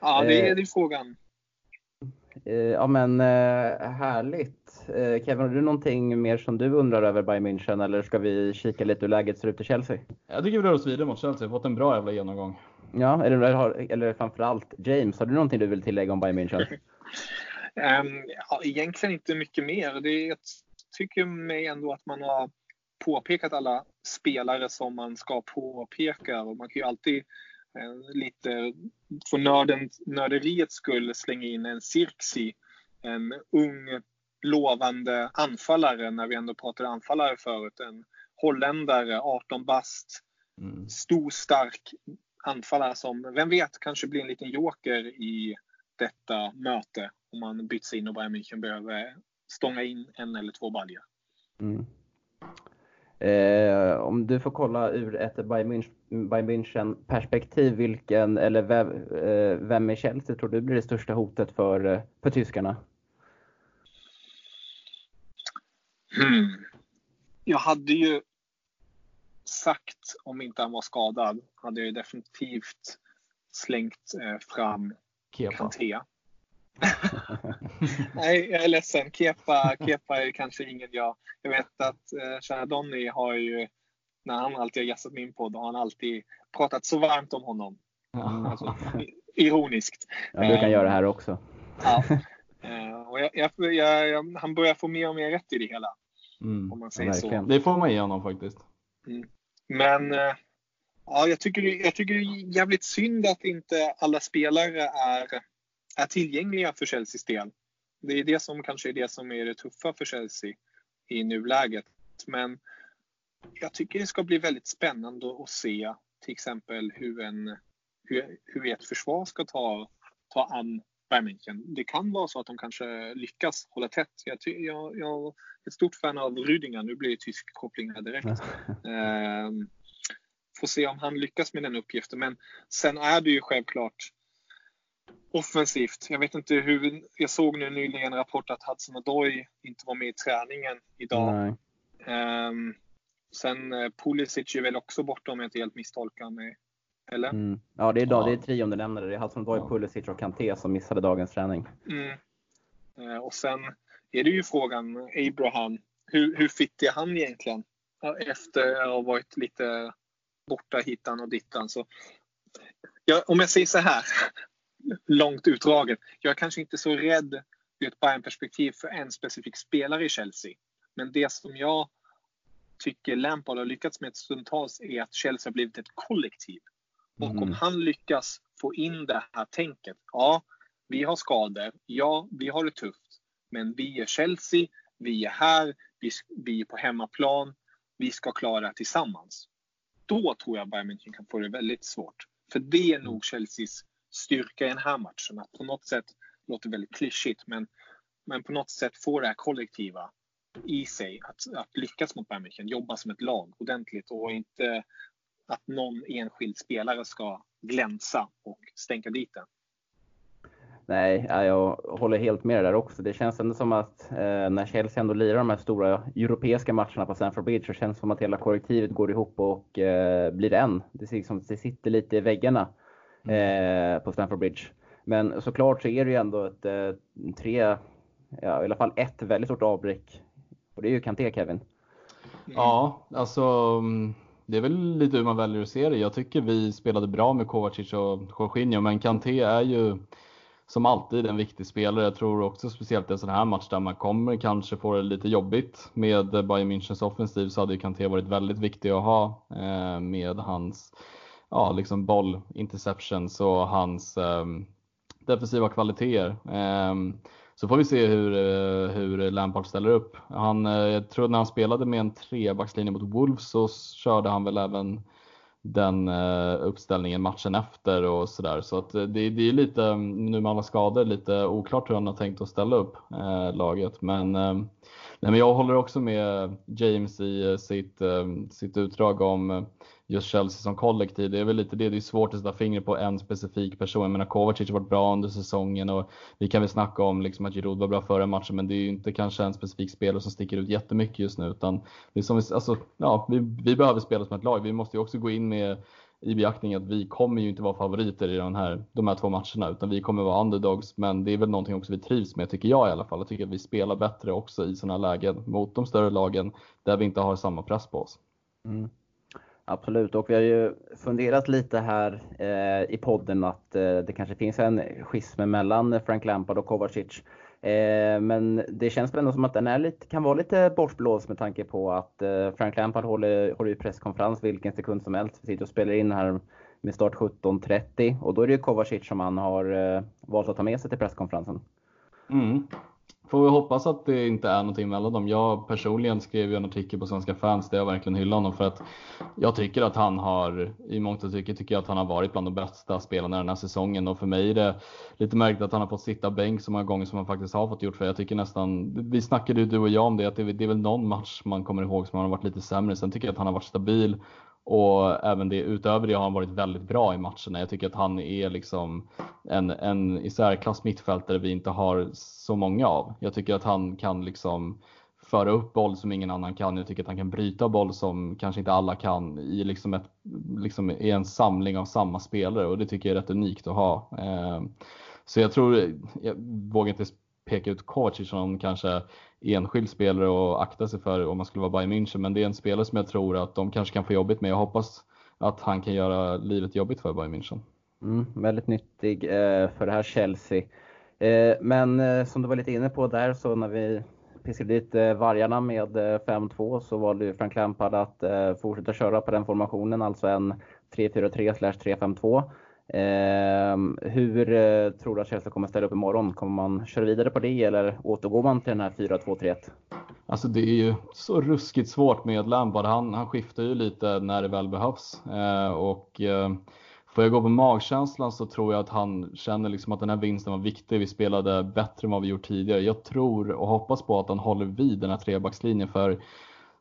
ja, det är, det är frågan. Eh, ja men eh, härligt. Eh, Kevin, har du någonting mer som du undrar över Bayern München eller ska vi kika lite hur läget ser ut i Chelsea? Jag tycker vi rör oss vidare mot Chelsea. Vi har fått en bra jävla genomgång. Ja, eller, eller framförallt James, har du någonting du vill tillägga om Bayern München? um, ja, egentligen inte mycket mer. Det, jag tycker mig ändå att man har påpekat alla spelare som man ska påpeka och man kan ju alltid eh, lite för nörden, nörderiets skull slänga in en Sirksi, en ung lovande anfallare när vi ändå pratade anfallare förut. En holländare, 18 bast, mm. stor, stark anfallare som, vem vet, kanske blir en liten joker i detta möte om man byts in och Bayern München behöver stånga in en eller två baljor. Mm. Eh, om du får kolla ur ett Bayern München perspektiv, vilken, eller vem, eh, vem i Chelsea tror du blir det största hotet för, eh, för tyskarna? Hmm. Jag hade ju sagt, om inte han var skadad, hade jag definitivt slängt eh, fram Kepa. Kanté. Nej, jag är ledsen. Kepa, Kepa är kanske ingen jag... Jag vet att eh, Chardonnay har ju, när han alltid har gästat min podd, har han alltid pratat så varmt om honom. Alltså, ironiskt. Ja, du kan um, göra det här också. Ja. Uh, och jag, jag, jag, han börjar få mer och mer rätt i det hela. Mm, om man säger så. Det får man ge honom faktiskt. Mm. Men uh, ja, jag, tycker, jag tycker det är jävligt synd att inte alla spelare är är tillgängliga för Chelseas del. Det är det som kanske är det som är det tuffa för Chelsea i nuläget. Men jag tycker det ska bli väldigt spännande att se till exempel hur, en, hur, hur ett försvar ska ta, ta an Bayern. Det kan vara så att de kanske lyckas hålla tätt. Jag, jag, jag är ett stort fan av Rüdinger. Nu blir det tysk koppling här direkt. eh, får se om han lyckas med den uppgiften. Men sen är det ju självklart offensivt. Jag vet inte hur, jag såg nu nyligen en rapport att Hudson Odoi inte var med i träningen idag. Um, sen uh, Pulisic är väl också borta om jag inte helt misstolkar mig. Eller? Mm. Ja, det är, idag, ja. det är trion du nämnde. Det är Hudson Odoi, ja. Pulisic och Kanté som missade dagens träning. Mm. Uh, och sen är det ju frågan, Abraham, hur, hur fit är han egentligen? Efter att ha varit lite borta hittan och dittan. Så, ja, om jag säger så här, långt utdraget. Jag är kanske inte så rädd ur ett Bayern-perspektiv för en specifik spelare i Chelsea. Men det som jag tycker Lampard har lyckats med stundtals är att Chelsea har blivit ett kollektiv. Och mm. om han lyckas få in det här tänket. Ja, vi har skador. Ja, vi har det tufft. Men vi är Chelsea. Vi är här. Vi, vi är på hemmaplan. Vi ska klara tillsammans. Då tror jag Bayern München kan få det väldigt svårt. För det är nog Chelseas styrka i den här matchen. Att på något sätt, det låter väldigt klyschigt, men, men på något sätt få det här kollektiva i sig. Att, att lyckas mot Bayern München, jobba som ett lag ordentligt och inte att någon enskild spelare ska glänsa och stänka dit den. Nej, jag håller helt med där också. Det känns ändå som att eh, när Chelsea ändå lirar de här stora europeiska matcherna på Stamford Bridge så känns det som att hela kollektivet går ihop och eh, blir en. Det, liksom, det sitter lite i väggarna. Mm. eh, på Stamford Bridge. Men såklart så är det ju ändå ett, eh, tre, ja, i alla fall ett väldigt stort avbräck. Och det är ju Kanté Kevin. Ja, alltså mm, det är väl lite hur man väljer att se det. Jag tycker vi spelade bra med Kovacic och Jorginho, men Kanté är ju som alltid en viktig spelare. Jag tror också speciellt i en sån här match där man kommer kanske få det lite jobbigt med Bayern Münchens offensiv så hade ju Kanté varit väldigt viktig att ha eh, med hans ja, liksom boll, interceptions och hans um, defensiva kvaliteter. Um, så får vi se hur, uh, hur Lampard ställer upp. Han, uh, jag tror när han spelade med en trebackslinje mot Wolves så körde han väl även den uh, uppställningen matchen efter och sådär. Så att det, det är lite, ehm, nu med alla skador, lite oklart hur han har tänkt att ställa upp laget. Men, nej, men jag håller också med James i sitt, sitt utdrag om just Chelsea som kollektiv. Det är väl lite det, det är svårt att sätta fingret på en specifik person. Jag menar Kovacic har varit bra under säsongen och vi kan väl snacka om liksom att Giroud var bra förra matchen men det är ju inte kanske en specifik spelare som sticker ut jättemycket just nu utan det är som vi, alltså, ja, vi, vi behöver spela som ett lag. Vi måste ju också gå in med i beaktning att vi kommer ju inte vara favoriter i de här, de här två matcherna utan vi kommer vara underdogs men det är väl någonting också vi trivs med tycker jag i alla fall. Jag tycker att vi spelar bättre också i sådana lägen mot de större lagen där vi inte har samma press på oss. Mm. Absolut, och vi har ju funderat lite här eh, i podden att eh, det kanske finns en schism mellan Frank Lampard och Kovacic. Eh, men det känns väl ändå som att den är lite, kan vara lite bortblåst med tanke på att eh, Frank Lampard håller, håller presskonferens vilken sekund som helst. Vi sitter och spelar in här med start 17.30 och då är det ju Kovacic som han har eh, valt att ta med sig till presskonferensen. Mm. Får vi hoppas att det inte är någonting mellan dem. Jag personligen skrev ju en artikel på Svenska fans där jag verkligen hyllar honom för att jag tycker att han har, i mångt och mycket tycker jag att han har varit bland de bästa spelarna den här säsongen och för mig är det lite märkligt att han har fått sitta bänk så många gånger som han faktiskt har fått gjort för jag tycker nästan, vi snackade ju du och jag om det, att det, det är väl någon match man kommer ihåg som han har varit lite sämre. Sen tycker jag att han har varit stabil och även det, utöver det har han varit väldigt bra i matcherna. Jag tycker att han är liksom en, en i särklass mittfältare vi inte har så många av. Jag tycker att han kan liksom föra upp boll som ingen annan kan. Jag tycker att han kan bryta boll som kanske inte alla kan i, liksom ett, liksom i en samling av samma spelare och det tycker jag är rätt unikt att ha. Eh, så jag tror, jag vågar inte peka ut Kovacic som kanske enskild spelare och akta sig för om man skulle vara Bayern München. Men det är en spelare som jag tror att de kanske kan få jobbigt med. Jag hoppas att han kan göra livet jobbigt för Bayern München. Mm, väldigt nyttig eh, för det här Chelsea. Eh, men eh, som du var lite inne på där så när vi piskade dit eh, vargarna med eh, 5-2 så valde ju Frank Lampard att eh, fortsätta köra på den formationen, alltså en 3-4-3 3-5-2. Eh, hur eh, tror du att Chelsea kommer ställa upp imorgon? Kommer man köra vidare på det eller återgår man till den här 4-2-3-1? Alltså det är ju så ruskigt svårt med Lampard. Han, han skiftar ju lite när det väl behövs. Eh, och eh, Får jag gå på magkänslan så tror jag att han känner liksom att den här vinsten var viktig. Vi spelade bättre än vad vi gjort tidigare. Jag tror och hoppas på att han håller vid den här trebackslinjen för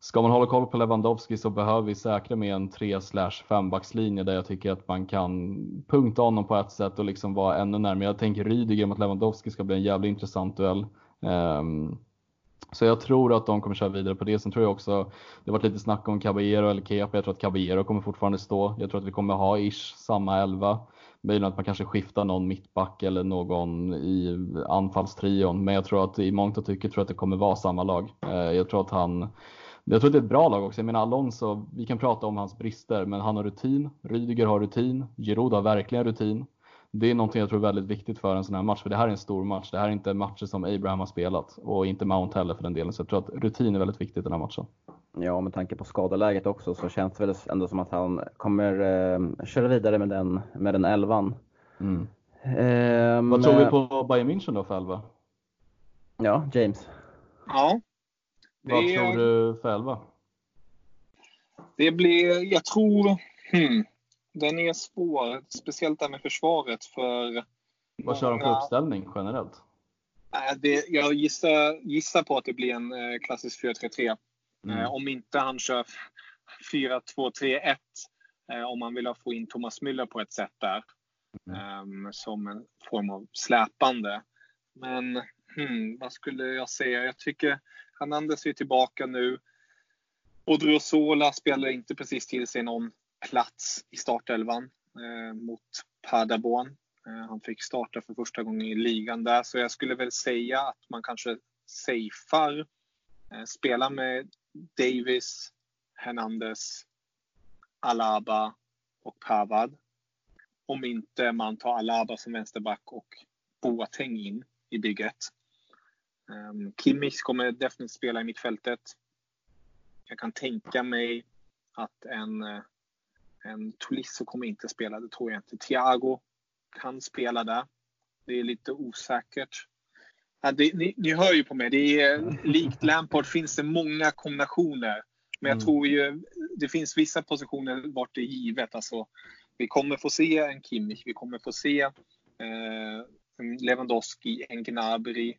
Ska man hålla koll på Lewandowski så behöver vi säkra med en 3 5 backslinje där jag tycker att man kan punkta honom på ett sätt och liksom vara ännu närmare. Jag tänker Rydiger mot Lewandowski ska bli en jävligt intressant duell. Um, så jag tror att de kommer köra vidare på det. Sen tror jag också, det har varit lite snack om Caballero eller Kepa. Jag tror att Caballero kommer fortfarande stå. Jag tror att vi kommer ha ish samma elva. Möjligen att man kanske skiftar någon mittback eller någon i anfallstrion. Men jag tror att i mångt och tycker tror jag att det kommer vara samma lag. Ehm, jag tror att han jag tror att det är ett bra lag också. Jag menar Alonso, vi kan prata om hans brister, men han har rutin. Rydiger har rutin. Giroud har verkligen rutin. Det är någonting jag tror är väldigt viktigt för en sån här match, för det här är en stor match. Det här är inte matcher som Abraham har spelat och inte Mount heller för den delen. Så jag tror att rutin är väldigt viktigt i den här matchen. Ja, med tanke på skadeläget också så känns det väl ändå som att han kommer eh, köra vidare med den, med den elvan. Mm. Um, Vad tror vi på Bayern München då för elva? Ja, James. Ja, vad det, tror du själva? Det blir, jag tror, hmm, den är svår. Speciellt där med försvaret för... Vad kör de för uppställning generellt? Det, jag gissar, gissar på att det blir en eh, klassisk 4-3-3. Mm. Eh, om inte han kör 4-2-3-1. Eh, om man vill få in Thomas Müller på ett sätt där. Mm. som en form av släpande. Men hmm, vad skulle jag säga? Jag tycker Hernandez är tillbaka nu. Odriozola spelar inte precis till sig någon plats i startelvan eh, mot Paderborn. Eh, han fick starta för första gången i ligan där, så jag skulle väl säga att man kanske safear. Eh, spelar med Davis, Hernandez, Alaba och Pavad. Om inte man tar Alaba som vänsterback och Boateng in i bygget. Um, Kimmich kommer definitivt spela i mittfältet. Jag kan tänka mig att en, eh, en Tolisso kommer inte spela, det tror jag inte. Thiago kan spela där. Det är lite osäkert. Ja, det, ni, ni, hör ju på mig, det är likt Lampard finns det många kombinationer. Men jag mm. tror ju det finns vissa positioner vart det är givet. Alltså, vi kommer få se en Kimmich, vi kommer få se eh, en Lewandowski, en Gnabry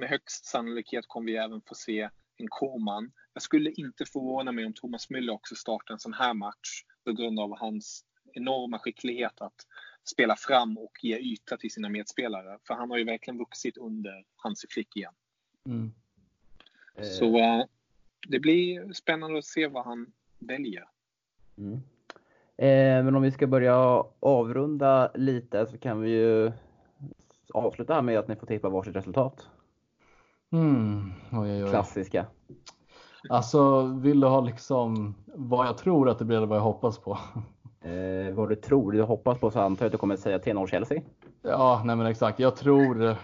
med högst sannolikhet kommer vi även få se en Koman. Jag skulle inte förvåna mig om Thomas Müller också startar en sån här match på grund av hans enorma skicklighet att spela fram och ge yta till sina medspelare. För han har ju verkligen vuxit under Hansi Flick igen. Mm. Så uh, det blir spännande att se vad han väljer. Mm. Eh, men om vi ska börja avrunda lite så kan vi ju avsluta här med att ni får tippa varsitt resultat. Mm. Oj, oj, oj. Klassiska. Alltså, vill du ha liksom vad jag tror att det blir eller vad jag hoppas på? Eh, vad du tror, du hoppas på så antar jag att du kommer säga 3-0 Chelsea? Ja, nej men exakt. Jag tror,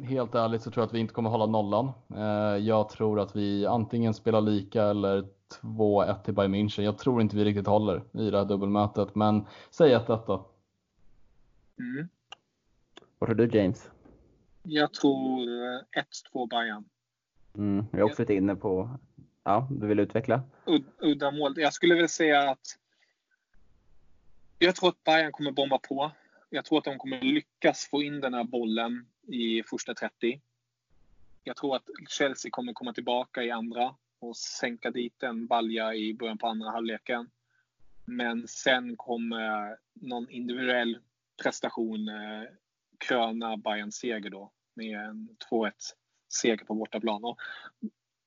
helt ärligt så tror jag att vi inte kommer hålla nollan. Eh, jag tror att vi antingen spelar lika eller 2-1 till Bayern München. Jag tror inte vi riktigt håller i det här dubbelmötet, men säg 1-1 då. Mm. Vad tror du James? Jag tror 1-2 Bayern. Mm, jag är också lite inne på, ja, du vill utveckla? Ud, udda mål. Jag skulle väl säga att jag tror att Bayern kommer bomba på. Jag tror att de kommer lyckas få in den här bollen i första 30. Jag tror att Chelsea kommer komma tillbaka i andra och sänka dit en balja i början på andra halvleken. Men sen kommer någon individuell prestation eh, kröna Bayerns seger då med en 2-1 seger på bortaplan. Och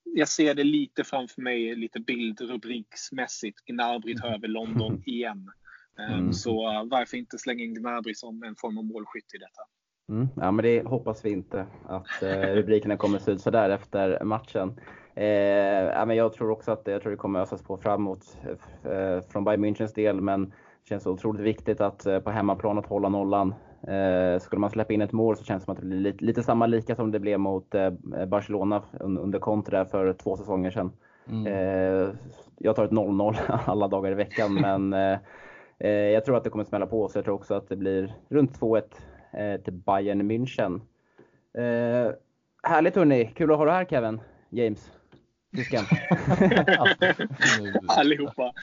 jag ser det lite framför mig, lite bildrubriksmässigt. Gnabry tar över London igen. Mm. Så varför inte slänga in Gnabry som en form av målskytt i detta? Mm. Ja, men det hoppas vi inte att eh, rubrikerna kommer se ut sådär efter matchen. Eh, ja, men jag tror också att jag tror det kommer ösas på framåt eh, från Bayern Münchens del, men det känns otroligt viktigt att eh, på hemmaplan att hålla nollan. Eh, skulle man släppa in ett mål så känns det som att det blir lite, lite samma lika som det blev mot eh, Barcelona under Conte för två säsonger sedan. Mm. Eh, jag tar ett 0-0 alla dagar i veckan, men eh, jag tror att det kommer smälla på. Så jag tror också att det blir runt 2-1 eh, till Bayern München. härligt hörni! Kul att ha dig här Kevin, James. Tysken. Allihopa.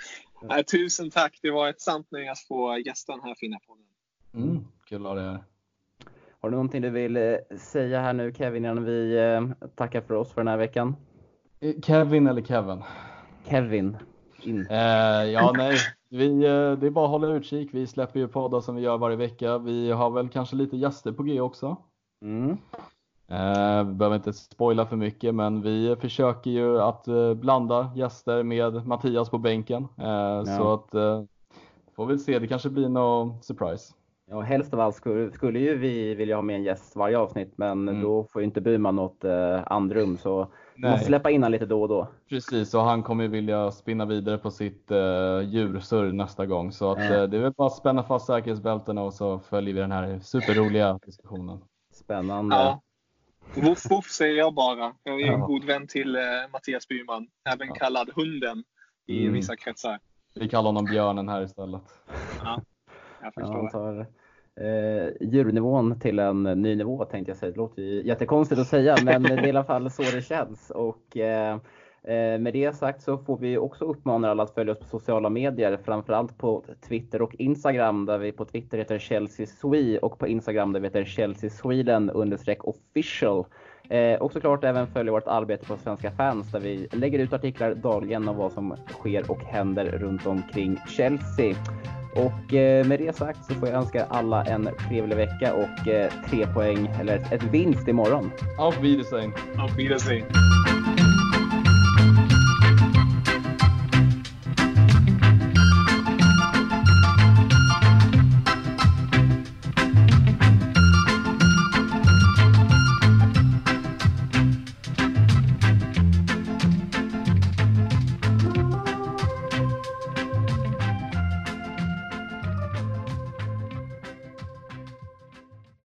tusen tack! Det var ett sant nöje att få gästa den här fina podden. Mm, kul att ha dig här. Har du någonting du vill eh, säga här nu Kevin innan vi eh, tackar för oss för den här veckan? Eh, Kevin eller Kevin? Kevin. In. Eh, ja, nej. Vi, det är bara att hålla utkik. Vi släpper ju poddar som vi gör varje vecka. Vi har väl kanske lite gäster på G också. Mm. Eh, vi behöver inte spoila för mycket, men vi försöker ju att blanda gäster med Mattias på bänken. Eh, ja. Så att får vi se. Det kanske blir någon surprise. Ja, helst av allt skulle, skulle ju vi vilja ha med en gäst varje avsnitt, men mm. då får ju inte Burman något eh, andrum. Så vi måste släppa in honom lite då och då. Precis, och han kommer ju vilja spinna vidare på sitt eh, djursurr nästa gång. Så att, eh, det är väl bara att spänna fast säkerhetsbältena och så följer vi den här superroliga diskussionen. Spännande. Ja. Voff, voff säger jag bara. Jag är en ja. god vän till eh, Mattias Burman, även ja. kallad Hunden i mm. vissa kretsar. Vi kallar honom Björnen här istället. Ja jag förstår. Han tar eh, djurnivån till en ny nivå tänkte jag säga. Det låter ju jättekonstigt att säga, men det är i alla fall så det känns. Och, eh, eh, med det sagt så får vi också uppmana alla att följa oss på sociala medier, framförallt på Twitter och Instagram där vi på Twitter heter Chelsea Swe och på Instagram där vi heter Chelsea Sweden official. Eh, och såklart även följa vårt arbete på Svenska fans där vi lägger ut artiklar dagligen om vad som sker och händer runt omkring Chelsea. Och eh, med det sagt så får jag önska alla en trevlig vecka och eh, tre poäng, eller ett vinst imorgon. Auf Wiedersehen. Auf Wiedersehen.